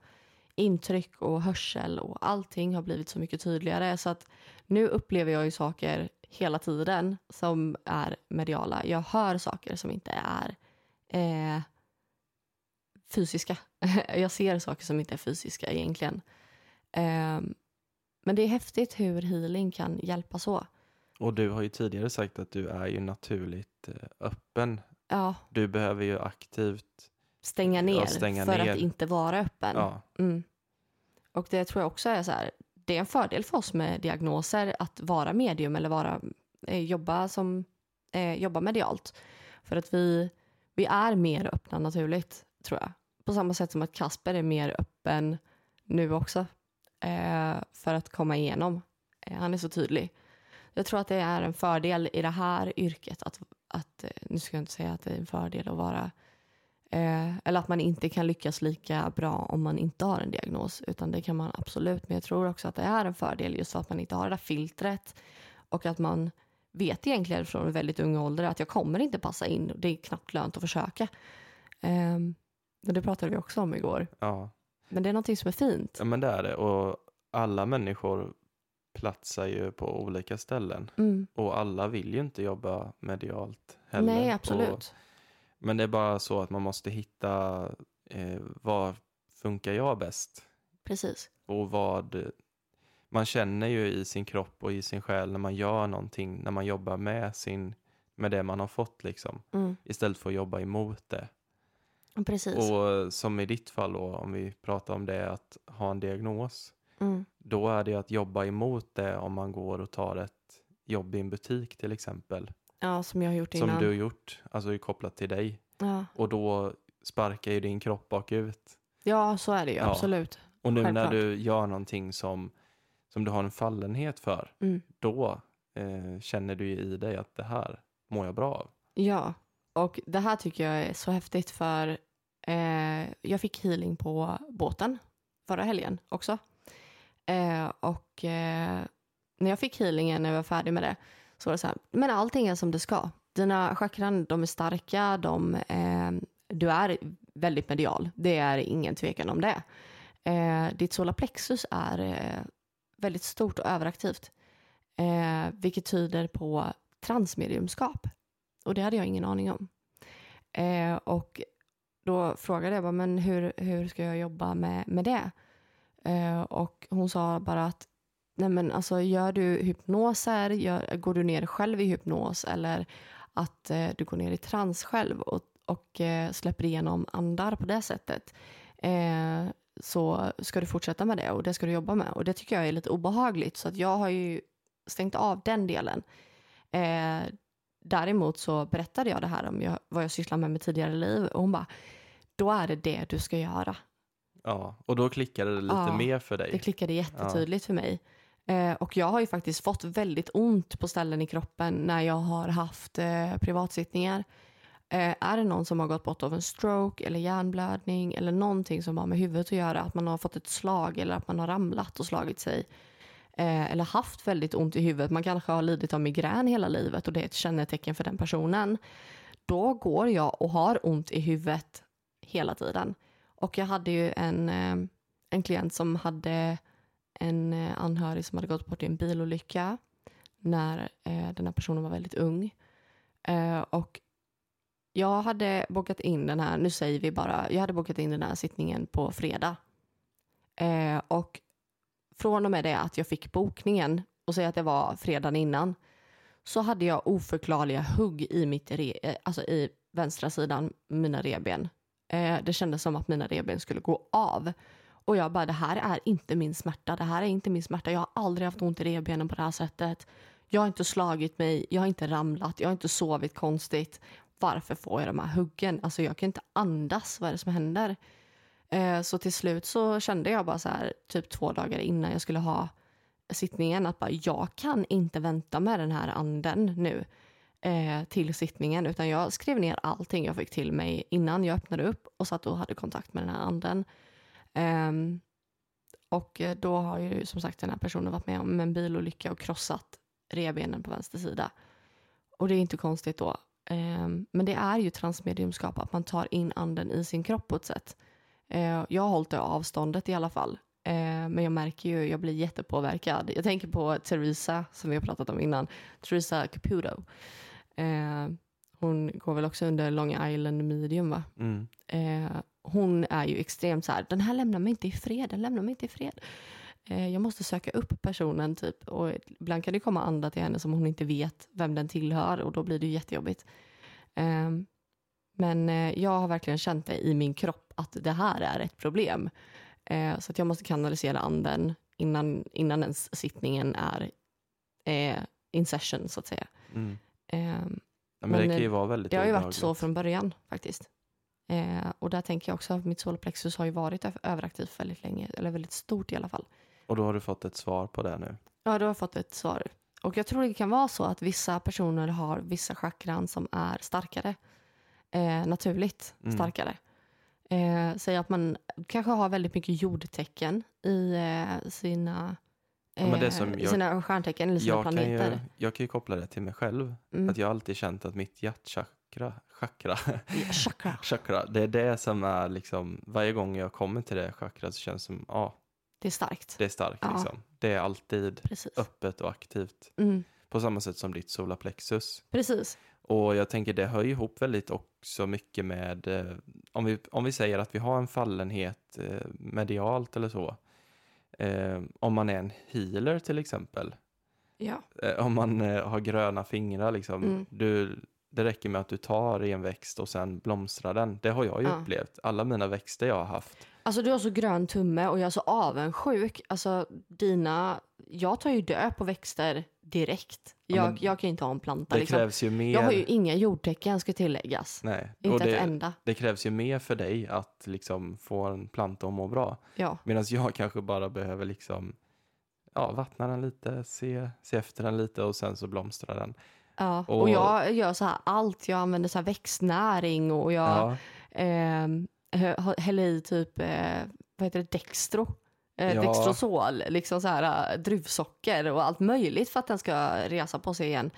intryck och hörsel och allting har blivit så mycket tydligare så att nu upplever jag ju saker hela tiden som är mediala. Jag hör saker som inte är eh, fysiska. (laughs) jag ser saker som inte är fysiska egentligen. Eh, men det är häftigt hur healing kan hjälpa så. Och du har ju tidigare sagt att du är ju naturligt eh, öppen. Ja, Du behöver ju aktivt, stänga ner Ja, stänga för ner. att inte vara öppen. ja, Mm. Och det tror jag också är så här, det är en fördel för oss med diagnoser att vara medium eller vara, eh, jobba, som, eh, jobba medialt. För att vi, vi är mer öppna naturligt, tror jag. På samma sätt som att Kasper är mer öppen nu också. Eh, för att komma igenom. Eh, han är så tydlig. Jag tror att det är en fördel i det här yrket att, att eh, nu ska jag inte säga att det är en fördel att vara Eh, eller att man inte kan lyckas lika bra om man inte har en diagnos. Utan det kan man absolut. Men jag tror också att det är en fördel just för att man inte har det där filtret. Och att man vet egentligen från en väldigt ung ålder att jag kommer inte passa in. Det är knappt lönt att försöka. Eh, men det pratade vi också om igår. ja. Men det är någonting som är fint. ja, men det är det. Och alla människor platsar ju på olika ställen. Mm. Och alla vill ju inte jobba medialt heller. Nej, Och, absolut. Men det är bara så att man måste hitta eh, vad funkar jag bäst? Precis. Och vad... man känner ju i sin kropp och i sin själ när man gör någonting, när man jobbar med, sin, med det man har fått liksom, Mm. istället för att jobba emot det. Precis. Och som i ditt fall då, om vi pratar om det, att ha en diagnos, Mm. då är det att jobba emot det om man går och tar ett jobb i en butik till exempel, Ja, som jag har gjort som innan. du har gjort, alltså kopplat till dig. Ja. Och då sparkar ju din kropp bakut. ja, så är det ju. Ja. Absolut. Och nu när Självklart. du gör någonting som, som du har en fallenhet för, Mm. då eh, känner du ju i dig att det här mår jag bra av. Ja, och det här tycker jag är så häftigt för eh, jag fick healing på båten förra helgen också. Eh, och eh, när jag fick healingen, när jag var färdig med det, så var det så här, men allting är som det ska. Dina chakran, de är starka, de, eh, du är väldigt medial. Det är ingen tvekan om det. Eh, ditt solarplexus är eh, väldigt stort och överaktivt. Eh, vilket tyder på transmediumskap. Och det hade jag ingen aning om. Eh, och då frågade jag bara, men hur, hur ska jag jobba med, med det? Eh, och hon sa bara att, nej men alltså gör du hypnoser, gör, går du ner själv i hypnos eller att eh, du går ner i trans själv och, och eh, släpper igenom andar på det sättet. Eh, så ska du fortsätta med det och det ska du jobba med. Och det tycker jag är lite obehagligt så att jag har ju stängt av den delen. Eh, däremot så berättade jag det här om jag, vad jag sysslar med med tidigare liv och hon bara, då är det det du ska göra. Ja, och då klickade det lite Ja, mer för dig. Det klickade jättetydligt för mig. Eh, och jag har ju faktiskt fått väldigt ont på ställen i kroppen när jag har haft eh, privatsittningar. Eh, är det någon som har gått bort av en stroke eller hjärnblödning eller någonting som har med huvudet att göra, att man har fått ett slag eller att man har ramlat och slagit sig eh, eller haft väldigt ont i huvudet, man kanske har lidit av migrän hela livet och det är ett kännetecken för den personen, då går jag och har ont i huvudet hela tiden. Och jag hade ju en, eh, en klient som hade en eh, anhörig som hade gått bort i en bilolycka när eh, den här personen var väldigt ung. Eh, och jag hade bokat in den här, nu säger vi bara, jag hade bokat in den här sittningen på fredag. Eh, och från och med det att jag fick bokningen och säga att det var fredagen innan så hade jag oförklarliga hugg i mitt re, eh, alltså i vänstra sidan, mina reben. Eh, det kändes som att mina reben skulle gå av. Och jag bara, det här är inte min smärta. Det här är inte min smärta. Jag har aldrig haft ont i revbenen på det här sättet. Jag har inte slagit mig, jag har inte ramlat, jag har inte sovit konstigt. Varför får jag de här huggen? Alltså jag kan inte andas. Vad är det som händer? Eh, så till slut så kände jag bara så här, typ två dagar innan jag skulle ha sittningen, att bara, jag kan inte vänta med den här anden nu eh, till sittningen, utan jag skrev ner allting jag fick till mig innan jag öppnade upp och satt och hade kontakt med den här anden. Um, och eh, då har ju som sagt den här personen varit med om en bilolycka och krossat revbenen på vänster sida. Och det är inte konstigt då. Um, men det är ju transmediumskap, att man tar in anden i sin kropp på ett sätt. Uh, jag har hållit det avståndet i alla fall. Ehm, men jag märker ju, jag blir jättepåverkad. Jag tänker på Teresa som vi har pratat om innan. Teresa Caputo hon går väl också under Long Island Medium va? Mm. Eh, hon är ju extremt så här, den här lämnar mig inte i fred, den lämnar mig inte i fred. Eh, jag måste söka upp personen typ och ibland kan det komma andra till henne som hon inte vet vem den tillhör och då blir det ju jättejobbigt. Eh, men eh, jag har verkligen känt det i min kropp att det här är ett problem. Eh, så att jag måste kanalisera anden innan, innan ens sittningen är eh, in session så att säga. Mm. Men, Men, det kan ju eh, vara väldigt det har ju varit så från början faktiskt. Eh, och där tänker jag också att mitt solarplexus har ju varit överaktivt väldigt länge, eller väldigt stort i alla fall. Och då har du fått ett svar på det nu. Ja, då har jag fått ett svar. Och jag tror det kan vara så att vissa personer har vissa chakran som är starkare. Eh, naturligt Mm. starkare. Eh, säg att man kanske har väldigt mycket jordtecken i eh, sina, Ja, eh, som i jag- sina stjärntecken eller sina Jag kan, planeter. ju, jag kan ju koppla det till mig själv. Mm. Att jag alltid känt att mitt hjärtchakra, chakra, Ja, Chakra. (laughs) chakra, det är det som är liksom, varje gång jag kommer till det chakrat så känns det som, ja, Det är starkt. det är starkt Ja. liksom. Det är alltid Precis. öppet och aktivt. Mm. På samma sätt som ditt solarplexus. Precis. Och jag tänker det hör ihop väldigt också mycket med, eh, om, vi, om vi säger att vi har en fallenhet eh, medialt eller så, Eh, om man är en healer till exempel, Ja. eh, om man eh, har gröna fingrar liksom, Mm. du, det räcker med att du tar en växt och sen blomstrar den. Det har jag ju Ja. upplevt. Alla mina växter jag har haft. Alltså du har så grön tumme och jag är så avundsjuk. Alltså dina, jag tar ju död på växter direkt. Ja, Jag, men jag kan ju inte ha en planta Det liksom. krävs ju mer. Jag har ju inga jordtecken ska tilläggas. Nej. och Inte ett det, enda. det krävs ju mer för dig att liksom få en planta att må bra. Ja. Medan jag kanske bara behöver liksom ja, vattna den lite, se, se efter den lite och sen så blomstrar den. ja. Och, Och- jag gör så här allt. Jag använder så här växtnäring och jag Ja, hä- häller i typ, eh, vad heter det, Dextro. Eh, Ja. Dextrosol, liksom så här eh, druvsocker och allt möjligt för att den ska resa på sig igen.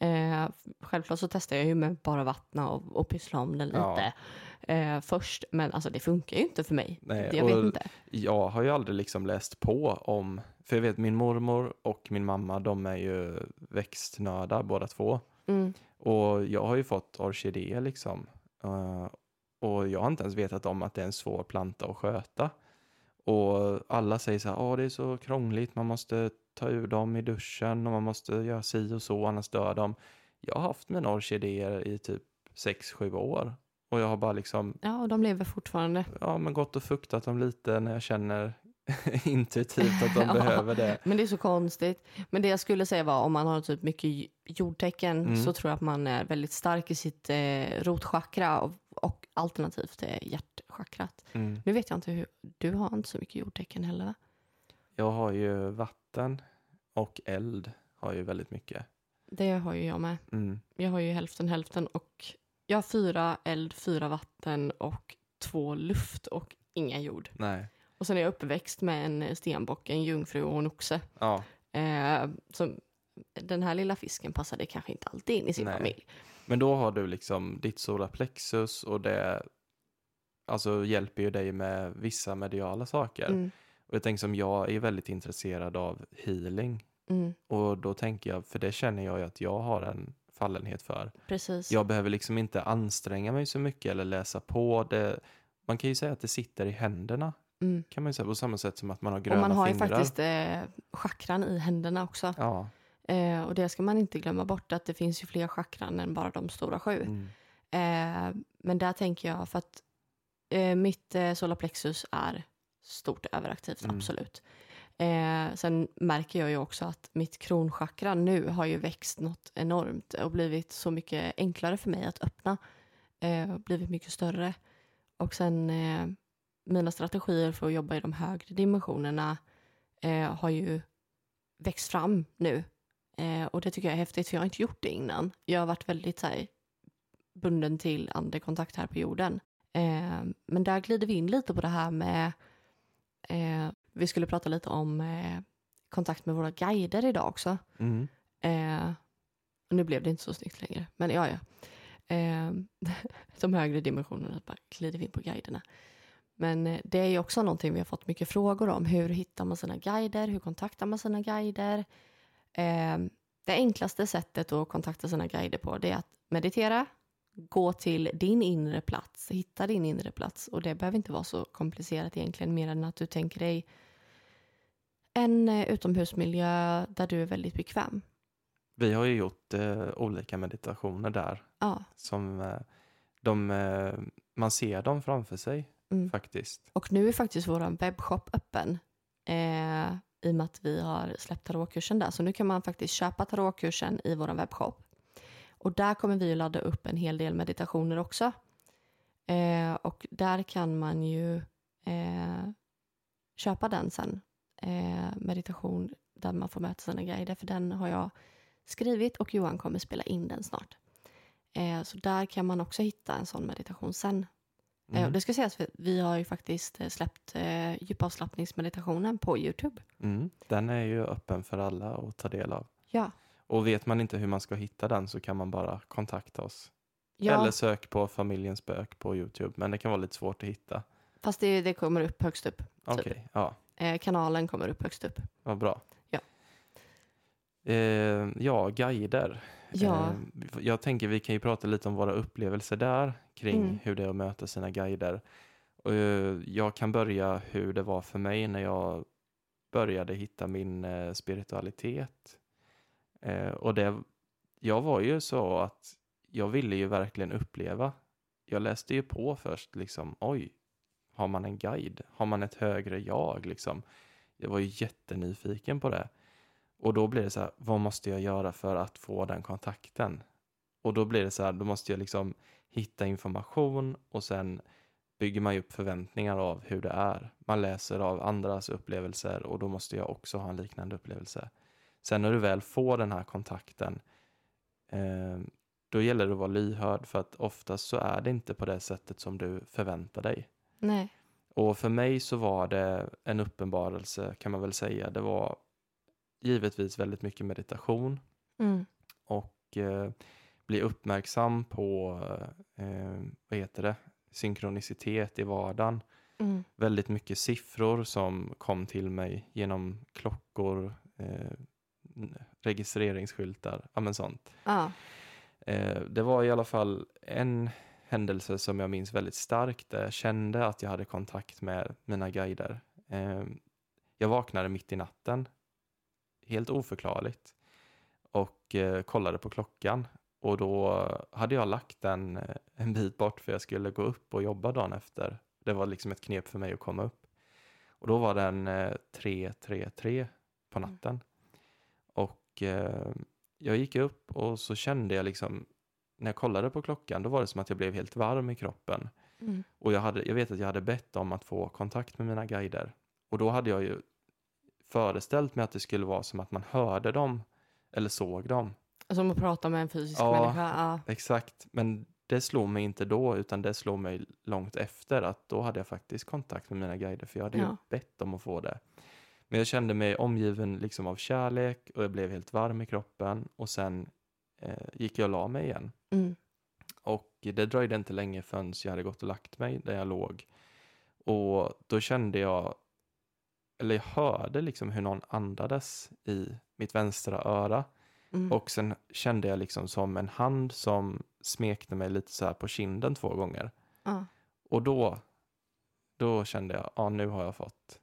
Eh, självklart så testar jag ju med bara vattna och, och pyssla om den Ja. lite eh, först. Men alltså det funkar ju inte för mig. Nej, jag vet inte. jag har ju aldrig liksom läst på om, för jag vet min mormor och min mamma, de är ju växtnördar båda två. Mm. Och jag har ju fått orkidéer liksom. Eh, och jag har inte ens vetat om att det är en svår planta att sköta. Och alla säger så här, åh det är så krångligt, man måste ta ur dem i duschen och man måste göra si och så, annars dör de. Jag har haft mina orkidéer i typ 6-7 år. Och jag har bara liksom, Ja, och de lever fortfarande. ja men gått och fuktat dem lite när jag känner (laughs) intuitivt att de (laughs) Ja. behöver det. Men det är så konstigt. Men det jag skulle säga var om man har typ mycket jordtecken Mm. så tror jag att man är väldigt stark i sitt eh, rotchakra och, och alternativt eh, hjärtchakrat. Mm. Nu vet jag inte hur, du har inte så mycket jordtecken heller va? Jag har ju vatten och eld har ju väldigt mycket. Det har ju jag med. Mm. Jag har ju hälften hälften och jag har fyra eld, fyra vatten och två luft och inga jord. Nej. Och sen är jag uppväxt med en stenbock, en jungfru och en oxe. Ja, Eh, så den här lilla fisken passade kanske inte alltid in i sin Nej. familj. men då har du liksom ditt solarplexus och det alltså hjälper ju dig med vissa mediala saker. Mm, Och jag tänker som jag är väldigt intresserad av healing mm, och då tänker jag, för det känner jag ju att jag har en fallenhet för. precis. Jag behöver liksom inte anstränga mig så mycket eller läsa på det. Man kan ju säga att det sitter i händerna Mm. kan man ju säga på samma sätt som att man har Och gröna man har ju fingrar. faktiskt eh, chakran i händerna också. Ja. Eh, och det ska man inte glömma bort att det finns ju fler chakran än bara de stora sju. Mm. Eh, men där tänker jag för att eh, mitt eh, solarplexus är stort överaktivt, Mm. absolut. Eh, sen märker jag ju också att mitt kronchakra nu har ju växt något enormt och blivit så mycket enklare för mig att öppna. Eh, och blivit mycket större. Och sen mina strategier för att jobba i de högre dimensionerna eh, har ju växt fram nu. Eh, och det tycker jag är häftigt för jag har inte gjort det innan. Jag har varit väldigt så här, bunden till andekontakt här på jorden. Eh, men där glider vi in lite på det här med, eh, vi skulle prata lite om eh, kontakt med våra guider idag också. Mm. Eh, nu blev det inte så snyggt längre, men ja, ja. (laughs) De högre dimensionerna, bara glider vi in på guiderna. Men eh, det är ju också någonting vi har fått mycket frågor om. Hur hittar man sina guider? Hur kontaktar man sina guider? Eh, det enklaste sättet att kontakta sina guider på det är att meditera, gå till din inre plats, hitta din inre plats. Och det behöver inte vara så komplicerat egentligen, mer än att du tänker dig en eh, utomhusmiljö där du är väldigt bekväm. Vi har ju gjort eh, olika meditationer där Ja, som eh, de, man ser dem framför sig Mm. faktiskt. och nu är faktiskt vår webbshop öppen eh, i och med att vi har släppt tarotkursen där. Så nu kan man faktiskt köpa tarotkursen i vår webbshop. Och där kommer vi att ladda upp en hel del meditationer också. Eh, och där kan man ju eh, köpa den sen. Eh, meditation där man får möta sina guider. För den har jag skrivit och Johan kommer spela in den snart. Eh, så där kan man också hitta en sån meditation sen. Eh, och Mm. det ska sägas, för vi har ju faktiskt eh, släppt eh, djupavslappningsmeditationen på Youtube. Mm. Den är ju öppen för alla att ta del av. Ja. Och vet man inte hur man ska hitta den så kan man bara kontakta oss. Ja, Eller sök på familjens spök på Youtube. Men det kan vara lite svårt att hitta. fast det, det kommer upp högst upp. Okej, ja, Eh, kanalen kommer upp högst upp. vad bra. Ja. Eh, ja, guider. Ja, Eh, jag tänker vi kan ju prata lite om våra upplevelser där kring Mm. hur det är att möta sina guider. Och, eh, jag kan börja hur det var för mig när jag började hitta min eh, spiritualitet. Eh, och det, jag var ju så att jag ville ju verkligen uppleva. Jag läste ju på först, liksom, oj, har man en guide? Har man ett högre jag? Liksom. Jag var ju jättenyfiken på det. Och då blir det så här, vad måste jag göra för att få den kontakten? Och då blir det så här, då måste jag liksom hitta information och sen bygger man ju upp förväntningar av hur det är. Man läser av andras upplevelser och då måste jag också ha en liknande upplevelse. Sen när du väl får den här kontakten, eh, då gäller det att vara lyhörd för att oftast så är det inte på det sättet som du förväntar dig. Nej. Och för mig så var det en uppenbarelse kan man väl säga. Det var givetvis väldigt mycket meditation Mm. och eh, bli uppmärksam på, eh, vad heter det, synkronicitet i vardagen. Mm. Väldigt mycket siffror som kom till mig genom klockor, eh, registreringsskyltar, ja men sånt. Ja. Eh, det var i alla fall en händelse som jag minns väldigt starkt där jag kände att jag hade kontakt med mina guider. Eh, jag vaknade mitt i natten, helt oförklarligt, och eh, kollade på klockan. Och då hade jag lagt den eh, en bit bort för jag skulle gå upp och jobba dagen efter. Det var liksom ett knep för mig att komma upp. Och då var den eh, 3.33 på Mm. natten. Och eh, jag gick upp och så kände jag liksom, när jag kollade på klockan, då var det som att jag blev helt varm i kroppen. Mm. Och jag, hade, jag vet att jag hade bett om att få kontakt med mina guider. Och då hade jag ju föreställt mig att det skulle vara som att man hörde dem eller såg dem. Som att prata med en fysisk Ja. människa. Ja. Exakt, men det slog mig inte då utan det slog mig långt efter att då hade jag faktiskt kontakt med mina guider för jag hade ju Ja. bett om att få det. Men jag kände mig omgiven liksom av kärlek och jag blev helt varm i kroppen och sen eh, gick jag och la mig igen. Mm. Och det dröjde inte länge förrän jag hade gått och lagt mig där jag låg. Och då kände jag, eller jag hörde liksom hur någon andades i mitt vänstra öra. Mm. Och sen kände jag liksom som en hand som smekte mig lite så här på kinden två gånger. ja. Och då, då kände jag, ja nu har jag fått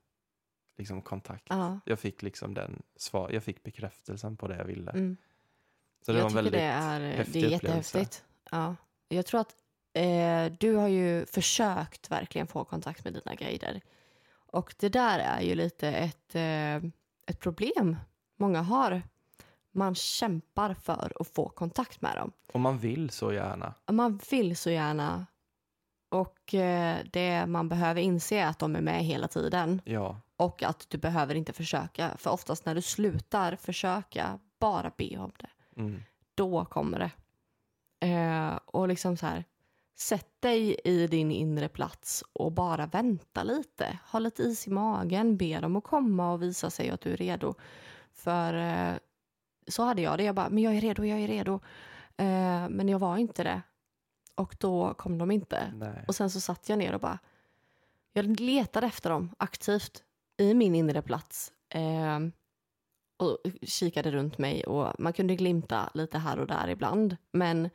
liksom kontakt. Ja. Jag fick liksom den svar, jag fick bekräftelsen på det jag ville. Mm. Så det jag var en väldigt det är, häftig det är jättehäftigt. Ja. Jag tror att eh, du har ju försökt verkligen få kontakt med dina guider. Och det där är ju lite ett, eh, ett problem många har. Man kämpar för att få kontakt med dem. Och man vill så gärna. Man vill så gärna. Och eh, det man behöver inse är att de är med hela tiden. Ja, Och att du behöver inte försöka. För oftast när du slutar försöka, bara be om det. mm. Då kommer det. Eh, och liksom så här, sätt dig i din inre plats och bara vänta lite. Ha lite is i magen, be dem att komma och visa sig att du är redo. För eh, så hade jag det. Jag bara, men jag är redo, jag är redo. Eh, men jag var inte det. Och då kom de inte. nej. Och sen så satt jag ner och bara... Jag letade efter dem aktivt i min inre plats. Eh, och kikade runt mig och man kunde glimta lite här och där ibland. Men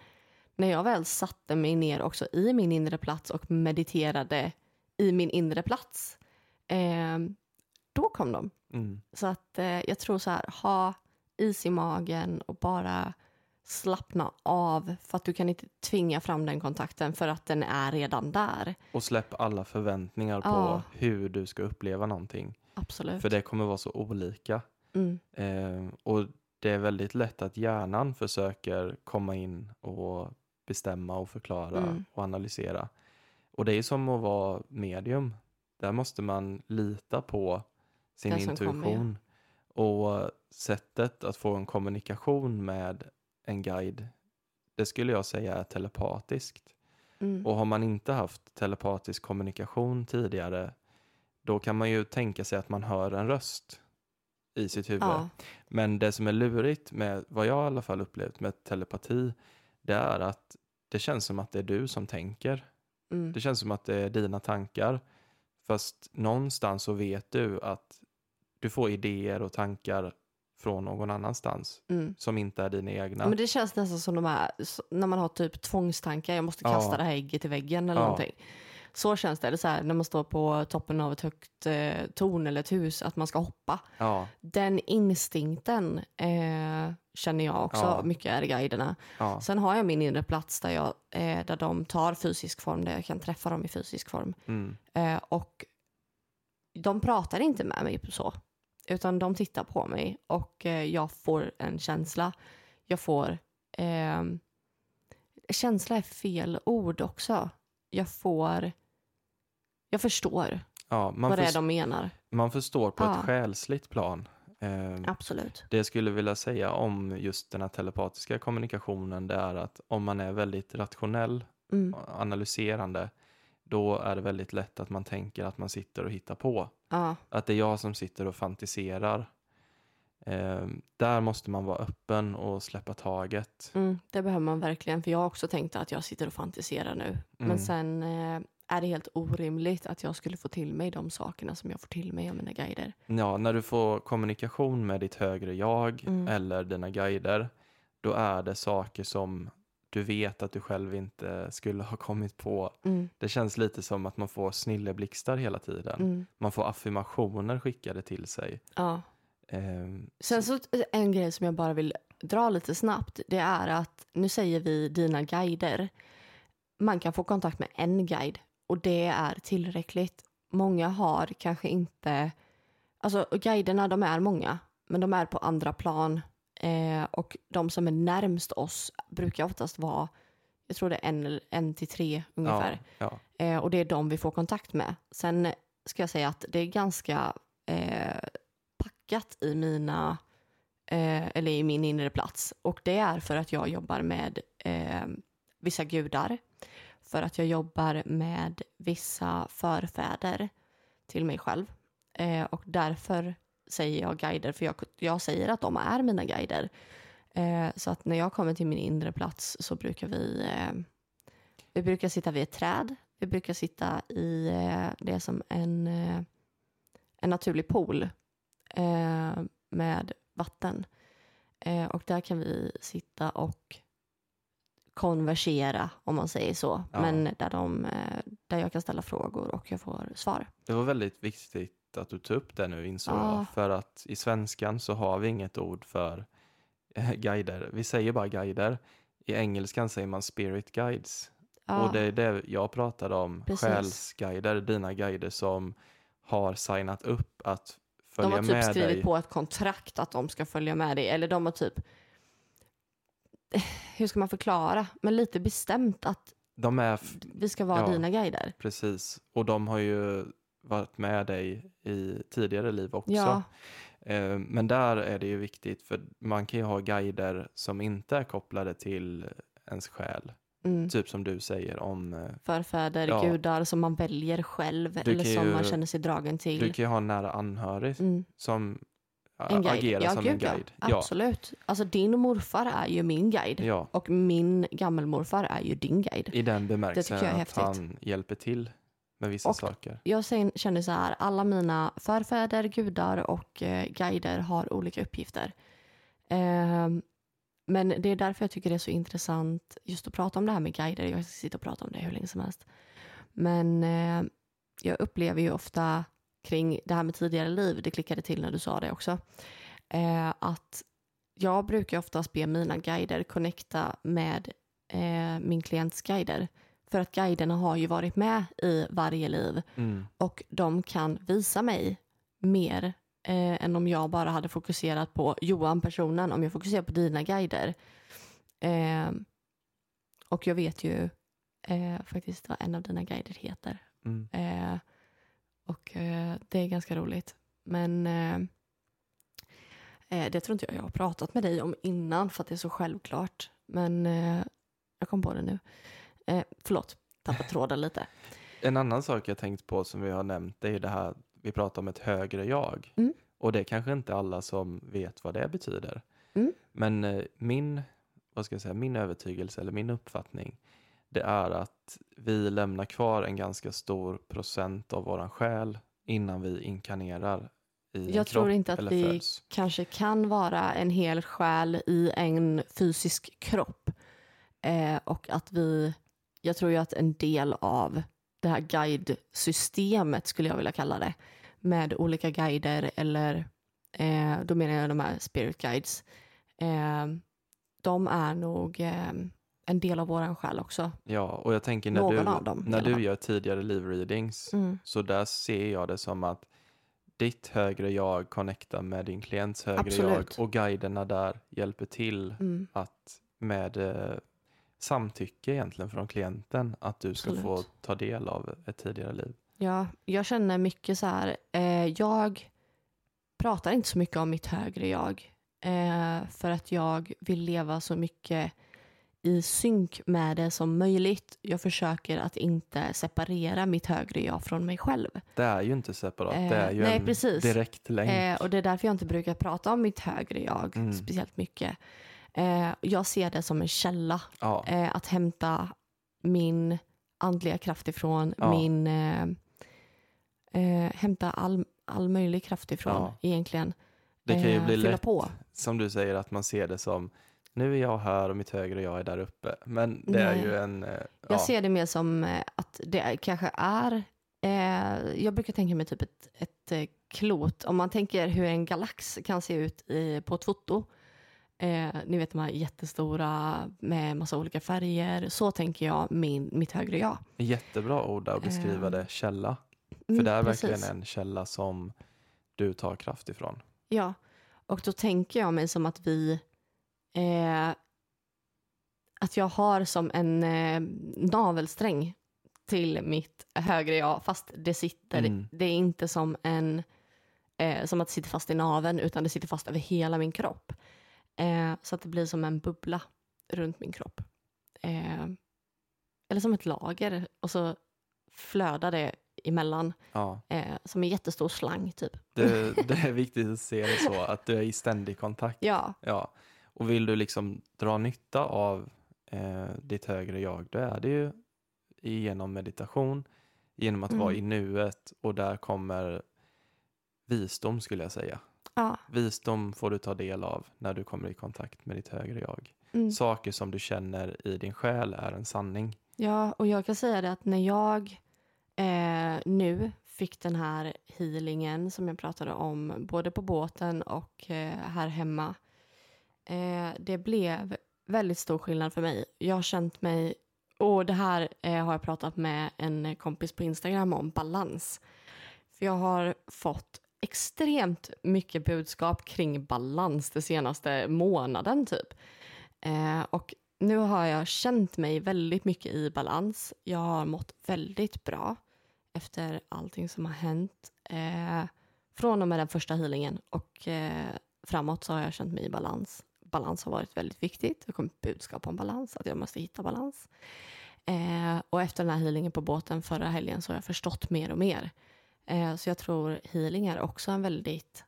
när jag väl satte mig ner också i min inre plats och mediterade i min inre plats, eh, då kom de. Mm. Så att eh, jag tror så här, ha is i magen och bara slappna av för att du kan inte tvinga fram den kontakten för att den är redan där. Och släpp alla förväntningar på Ja. hur du ska uppleva någonting. Absolut. För det kommer vara så olika. Mm. Eh, och det är väldigt lätt att hjärnan försöker komma in och bestämma och förklara Mm. och analysera. Och det är som att vara medium. Där måste man lita på sin intuition. kommer, Och sättet att få en kommunikation med en guide, det skulle jag säga är telepatiskt. Mm. Och har man inte haft telepatisk kommunikation tidigare, då kan man ju tänka sig att man hör en röst i sitt huvud. ja. Men det som är lurigt med vad jag i alla fall upplevt med telepati, det är att det känns som att det är du som tänker. Mm. Det känns som att det är dina tankar. Fast någonstans så vet du att du får idéer och tankar från någon annanstans Mm. som inte är dina egna. Men det känns nästan som de här, när man har typ tvångstankar, jag måste kasta Ja. det här ägget i väggen eller Ja. någonting. Så känns det, eller så här, när man står på toppen av ett högt eh, torn eller ett hus, att man ska hoppa. Ja, Den instinkten eh, känner jag också Ja. mycket är i guiderna. ja, Sen har jag min inre plats där, jag, eh, där de tar fysisk form, där jag kan träffa dem i fysisk form. mm, Eh, och de pratar inte med mig så, utan de tittar på mig och eh, jag får en känsla. Jag får... Eh, känsla är fel ord också. Jag får... Jag förstår ja. Vad det är de menar. man förstår på Ja. ett själsligt plan. Eh, Absolut. Det jag skulle vilja säga om just den här telepatiska kommunikationen det är att om man är väldigt rationell Mm. analyserande då är det väldigt lätt att man tänker att man sitter och hittar på. Ja, Att det är jag som sitter och fantiserar. Eh, där måste man vara öppen och släppa taget. mm, det behöver man verkligen. För jag har också tänkt att jag sitter och fantiserar nu. Mm. Men sen eh, är det helt orimligt att jag skulle få till mig de sakerna som jag får till mig av mina guider. Ja, när du får kommunikation med ditt högre jag Mm. eller dina guider, då är det saker som du vet att du själv inte skulle ha kommit på. Mm, Det känns lite som att man får snilleblixtar hela tiden. mm, Man får affirmationer skickade till sig. ja. Ehm, Sen så en grej som jag bara vill dra lite snabbt, det är att nu säger vi dina guider. Man kan få kontakt med en guide och det är tillräckligt. Många har kanske inte, alltså guiderna de är många, men de är på andra plan eh, och de som är närmst oss brukar oftast vara, jag tror det är en, en till tre ungefär. Ja, Eh, och det är de vi får kontakt med. Sen ska jag säga att det är ganska eh, packat i mina eh, eller i min inre plats. Och det är för att jag jobbar med eh, vissa gudar. För att jag jobbar med vissa förfäder till mig själv. Eh, och därför säger jag guider, för jag, jag säger att de är mina guider. Eh, så att när jag kommer till min inre plats så brukar vi eh, vi brukar sitta vid ett träd. Vi brukar sitta i eh, det är som en, eh, en naturlig pool eh, med vatten. Eh, och där kan vi sitta och konversera, om man säger så. Ja. Men där, de, där jag kan ställa frågor och jag får svar. det var väldigt viktigt att du tog upp det nu insåg Ja. jag. För att i svenskan så har vi inget ord för eh, guider. Vi säger bara guider. I engelskan säger man spirit guides. Ja, Och det är det jag pratade om, Precis. själsguider, dina guider som har signat upp att de följa har typ med skrivit dig. på ett kontrakt att de ska följa med dig. Eller de har typ, hur ska man förklara? Men lite bestämt att De är vi ska vara Ja. dina guider. precis, och de har ju varit med dig i tidigare liv också. Ja, Eh, Men där är det ju viktigt, för man kan ju ha guider som inte är kopplade till ens själ. mm. Typ som du säger om, eh, förfäder, Ja. gudar som man väljer själv eller som ju- man känner sig dragen till. du kan ju ha en nära anhörig Mm. som En guide. agerar ja, som gud, en guide. Ja, absolut. Alltså din morfar är ju min guide ja, och min gammelmorfar är ju din guide. i den bemärkelsen att häftigt. han hjälper till med vissa Och- saker. Jag sen- känner så här, alla mina förfäder, gudar och eh, guider har olika uppgifter. Ehm, men det är därför jag tycker det är så intressant just att prata om det här med guider. Jag ska sitta och prata om det hur länge som helst. Men eh, jag upplever ju ofta kring det här med tidigare liv, det klickade till när du sa det också, eh, att jag brukar oftast be mina guider connecta med eh, min klients guider. För att guiderna har ju varit med i varje liv Mm. och de kan visa mig mer eh, än om jag bara hade fokuserat på Johan personen, om jag fokuserar på dina guider. Eh, och jag vet ju eh, faktiskt vad en av dina guider heter. Mm. Eh, och eh, det är ganska roligt. Men eh, det tror inte jag jag har pratat med dig om innan för att det är så självklart. Men jag kom på det nu. Eh, förlåt, tappat tråden lite. (laughs) En annan sak jag tänkt på som vi har nämnt det är det här vi pratar om ett högre jag. Mm. Och det är kanske inte alla som vet vad det betyder. Mm. Men eh, min, vad ska jag säga, min övertygelse eller min uppfattning det är att vi lämnar kvar en ganska stor procent av våran själ innan vi inkarnerar i Jag tror inte att vi föds. kanske kan vara en hel själ i en fysisk kropp. Eh, och att vi, jag tror ju att en del av det här guidesystemet skulle jag vilja kalla det. Med olika guider eller eh, då menar jag de här spirit guides. Eh, de är nog eh, en del av våran själ också. Ja, och jag tänker när Någon du, dem när du gör tidigare live-readings, Mm. så där ser jag det som att ditt högre jag connectar med din klients högre Absolut. jag och guiderna där hjälper till Mm. att med eh, samtycke egentligen från klienten att du ska få Absolut. ta del av ett tidigare liv. Ja, jag känner mycket så här. Eh, jag pratar inte så mycket om mitt högre jag. Eh, för att jag vill leva så mycket i synk med det som möjligt. Jag försöker att inte separera mitt högre jag från mig själv. Det är ju inte separat, det Eh, är ju nej, en precis. direkt länk. Eh, och det är därför jag inte brukar prata om mitt högre jag Mm. speciellt mycket. Eh, jag ser det som en källa ja, eh, att hämta min andliga kraft ifrån, Ja. min eh, eh, hämta all, all möjlig kraft ifrån Ja. egentligen. det kan ju eh, bli fylla lätt, på. som du säger, att man ser det som nu är jag här och mitt högre jag är där uppe. Men det är Nej. ju en... eh, Ja, Jag ser det mer som att det är- kanske är, jag brukar tänka mig typ ett, ett klot, om man tänker hur en galax kan se ut i, på ett foto. Eh, ni vet de här jättestora med massa olika färger. Så tänker jag min, mitt högre jag. jättebra ord att beskriva Eh, det, källa. För Mm, det är precis. verkligen en källa som du tar kraft ifrån. Ja, och då tänker jag mig som att vi... Eh, att jag har som en eh, navelsträng till mitt högre jag, fast det sitter... Mm. Det är inte som en... Eh, som att det sitter fast i naveln, utan det sitter fast över hela min kropp. Eh, så att det blir som en bubbla runt min kropp. Eh, eller som ett lager, och så flödar det emellan, Ja, eh, som en jättestor slang typ. det, det är viktigt att se det så, att du är i ständig kontakt. Ja, Ja. Och vill du liksom dra nytta av eh, ditt högre jag, då är det ju genom meditation, genom att vara i Mm. nuet och där kommer visdom skulle jag säga. Ja. Visdom får du ta del av när du kommer i kontakt med ditt högre jag. Mm. Saker som du känner i din själ är en sanning. Ja, och jag kan säga det att när jag eh, nu fick den här healingen som jag pratade om både på båten och eh, här hemma. Eh, det blev väldigt stor skillnad för mig. Jag har känt mig, och det här eh, har jag pratat med en kompis på Instagram om, balans. För jag har fått extremt mycket budskap kring balans den senaste månaden typ. Eh, och nu har jag känt mig väldigt mycket i balans. Jag har mått väldigt bra efter allting som har hänt. Eh, från och med den första healingen och eh, framåt så har jag känt mig i balans. Balans har varit väldigt viktigt. Det kom budskap om balans, att jag måste hitta balans. Eh, och efter den här healingen på båten förra helgen så har jag förstått mer och mer. Eh, så jag tror healing är också en väldigt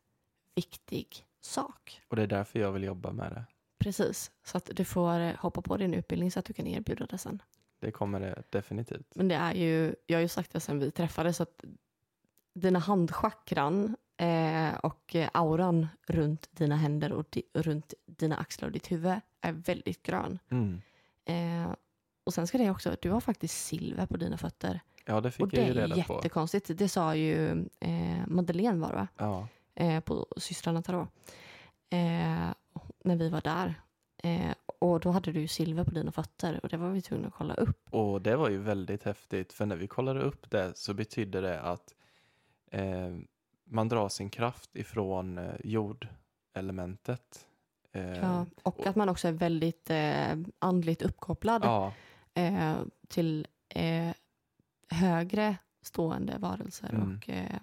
viktig sak. Och det är därför jag vill jobba med det. Precis, så att du får eh, hoppa på din utbildning så att du kan erbjuda det sen. Det kommer det definitivt. Men det är ju, jag har ju sagt det sen vi träffades, att dina handchakran eh, och auran runt dina händer och di, runt dina axlar och ditt huvud är väldigt grön. Mm. Eh, och sen ska det också, du har faktiskt silver på dina fötter. Ja, det fick och jag det ju är reda på. jättekonstigt. Det sa ju eh, Madeleine var det va? Ja, eh, på systrarna Tarot. Eh, när vi var där. Eh, och då hade du silver på dina fötter och det var vi tvungna att kolla upp. och det var ju väldigt häftigt för när vi kollade upp det så betydde det att eh, man drar sin kraft ifrån eh, jordelementet. Eh, Ja, och att man också är väldigt eh, andligt uppkopplad ja, eh, till högre stående varelser Mm. och eh,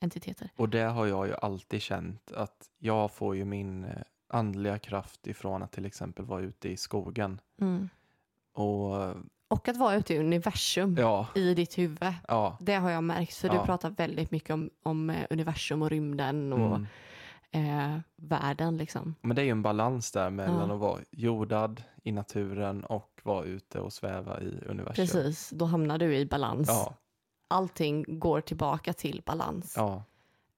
entiteter. och det har jag ju alltid känt att jag får ju min eh, andliga kraft ifrån att till exempel vara ute i skogen. Mm. Och Och att vara ute i universum ja, i ditt huvud. ja. Det har jag märkt, för Ja. du pratar väldigt mycket om, om eh, universum och rymden och Mm. Eh, världen. Liksom. Men det är ju en balans där mellan Ja. att vara jordad i naturen och vara ute och sväva i universum. Precis, då hamnar du i balans. Ja, Allting går tillbaka till balans. ja,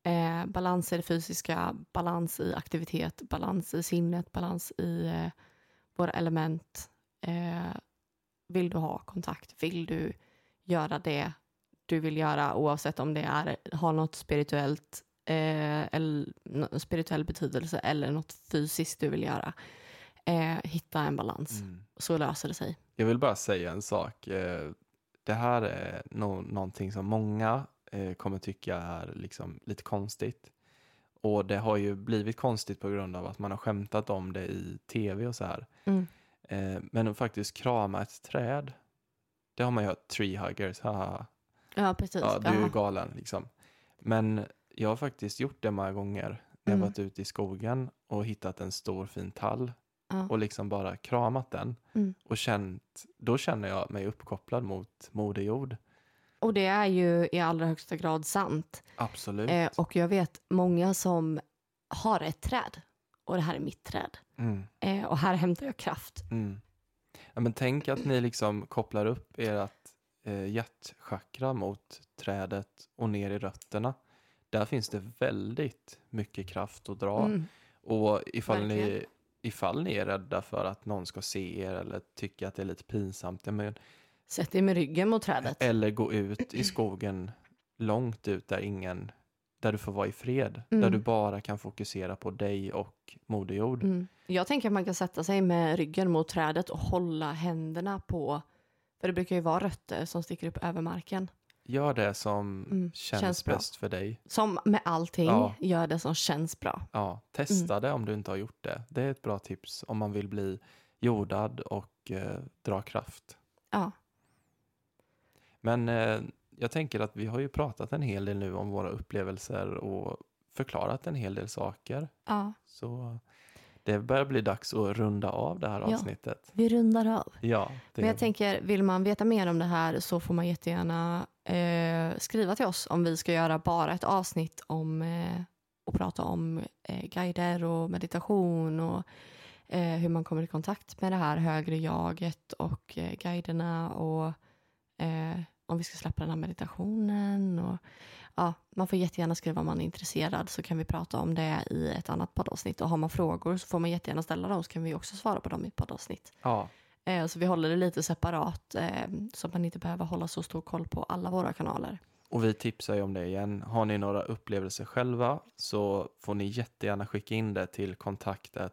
Eh, balans i det fysiska, balans i aktivitet, balans i sinnet, balans i eh, våra element. Eh, vill du ha kontakt? Vill du göra det du vill göra oavsett om det är har något spirituellt eh, eller spirituell betydelse eller något fysiskt du vill göra. Eh, hitta en balans Mm. så löser det sig. Jag vill bara säga en sak. Eh, Det här är nog någonting som många eh, kommer tycka är liksom lite konstigt. Och det har ju blivit konstigt på grund av att man har skämtat om det i tv och så här. Mm. Eh, Men att faktiskt krama ett träd, det har man ju hört, treehuggers, haha. Ja, precis. Ja, du är Jaha. galen liksom. Men jag har faktiskt gjort det många gånger när jag Mm. varit ute i skogen och hittat en stor fin tall Ja. och liksom bara kramat den Mm. och känt, då känner jag mig uppkopplad mot Moder Jord. Och det är ju i allra högsta grad sant. Absolut. Eh, och jag vet många som har ett träd och det här är mitt träd. Mm, Eh, och här hämtar jag kraft. mm. Ja, men tänk att ni liksom kopplar upp ert eh, hjärtchakra mot trädet och ner i rötterna. Där finns det väldigt mycket kraft att dra. Mm. Och ifall ni, ifall ni är rädda för att någon ska se er eller tycker att det är lite pinsamt, men, Sätt dig med ryggen mot trädet. eller gå ut i skogen långt ut där ingen, där du får vara i fred, där Mm. du bara kan fokusera på dig och Moder Jord. Mm. Jag tänker att man kan sätta sig med ryggen mot trädet och hålla händerna på, för det brukar ju vara rötter som sticker upp över marken. Gör det som Mm, känns, känns bäst för dig. Som med allting, Ja. gör det som känns bra. Ja, testa Mm. det om du inte har gjort det. Det är ett bra tips om man vill bli jordad och eh, dra kraft. Ja. Men eh, jag tänker att vi har ju pratat en hel del nu om våra upplevelser och förklarat en hel del saker. ja. Så det börjar bli dags att runda av det här Ja. avsnittet. Vi rundar av. Ja, det Men jag tänker, vill man veta mer om det här så får man jättegärna eh, skriva till oss om vi ska göra bara ett avsnitt om eh, och prata om eh, guider och meditation och eh, hur man kommer i kontakt med det här högre jaget och eh, guiderna och eh, om vi ska släppa den här meditationen. Och, ja, man får jättegärna skriva om man är intresserad så kan vi prata om det i ett annat poddavsnitt. Och har man frågor så får man jättegärna ställa dem så kan vi också svara på dem i ett poddavsnitt. ja, Eh, Så vi håller det lite separat eh, så att man inte behöver hålla så stor koll på alla våra kanaler. och vi tipsar ju om det igen. Har ni några upplevelser själva så får ni jättegärna skicka in det till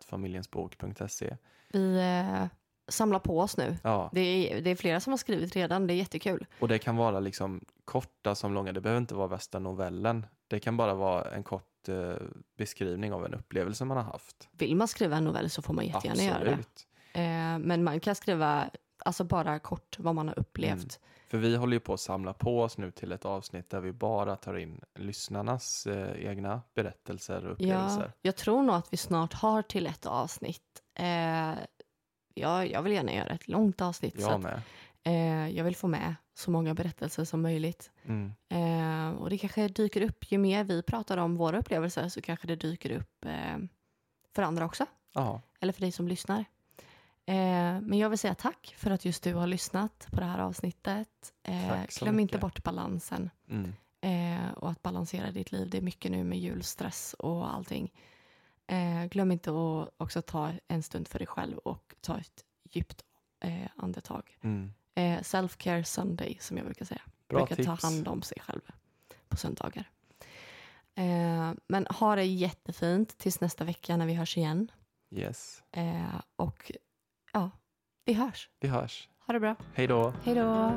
kontaktetfamiljensbok.se. Vi eh, samlar på oss nu. Ja, Det är, det är flera som har skrivit redan, det är jättekul. och det kan vara liksom korta som långa. Det behöver inte vara värsta novellen. Det kan bara vara en kort eh, beskrivning av en upplevelse man har haft. Vill man skriva en novell så får man jättegärna göra det. Eh, men man kan skriva alltså bara kort vad man har upplevt. För vi håller ju på att samla på oss nu till ett avsnitt där vi bara tar in lyssnarnas eh, egna berättelser och Ja, upplevelser. jag tror nog att vi snart har till ett avsnitt. Eh, ja, jag vill gärna göra ett långt avsnitt. så Jag att, med. eh, jag vill få med så många berättelser som möjligt. Mm. Eh, och det kanske dyker upp, ju mer vi pratar om våra upplevelser så kanske det dyker upp eh, för andra också. Ja, Eller för dig som lyssnar. Eh, men jag vill säga tack för att just du har lyssnat på det här avsnittet. Eh, glöm inte mycket. bort balansen mm. eh, och att balansera ditt liv. Det är mycket nu med julstress och allting. Glöm inte att också ta en stund för dig själv och ta ett djupt andetag. Mm. Self-care Sunday som jag brukar säga. Bra brukar ta tips. hand om sig själv på söndagar. Men ha det jättefint tills nästa vecka när vi hörs igen. Yes. Och ja, vi hörs. Vi hörs. Ha det bra. Hej då. Hej då.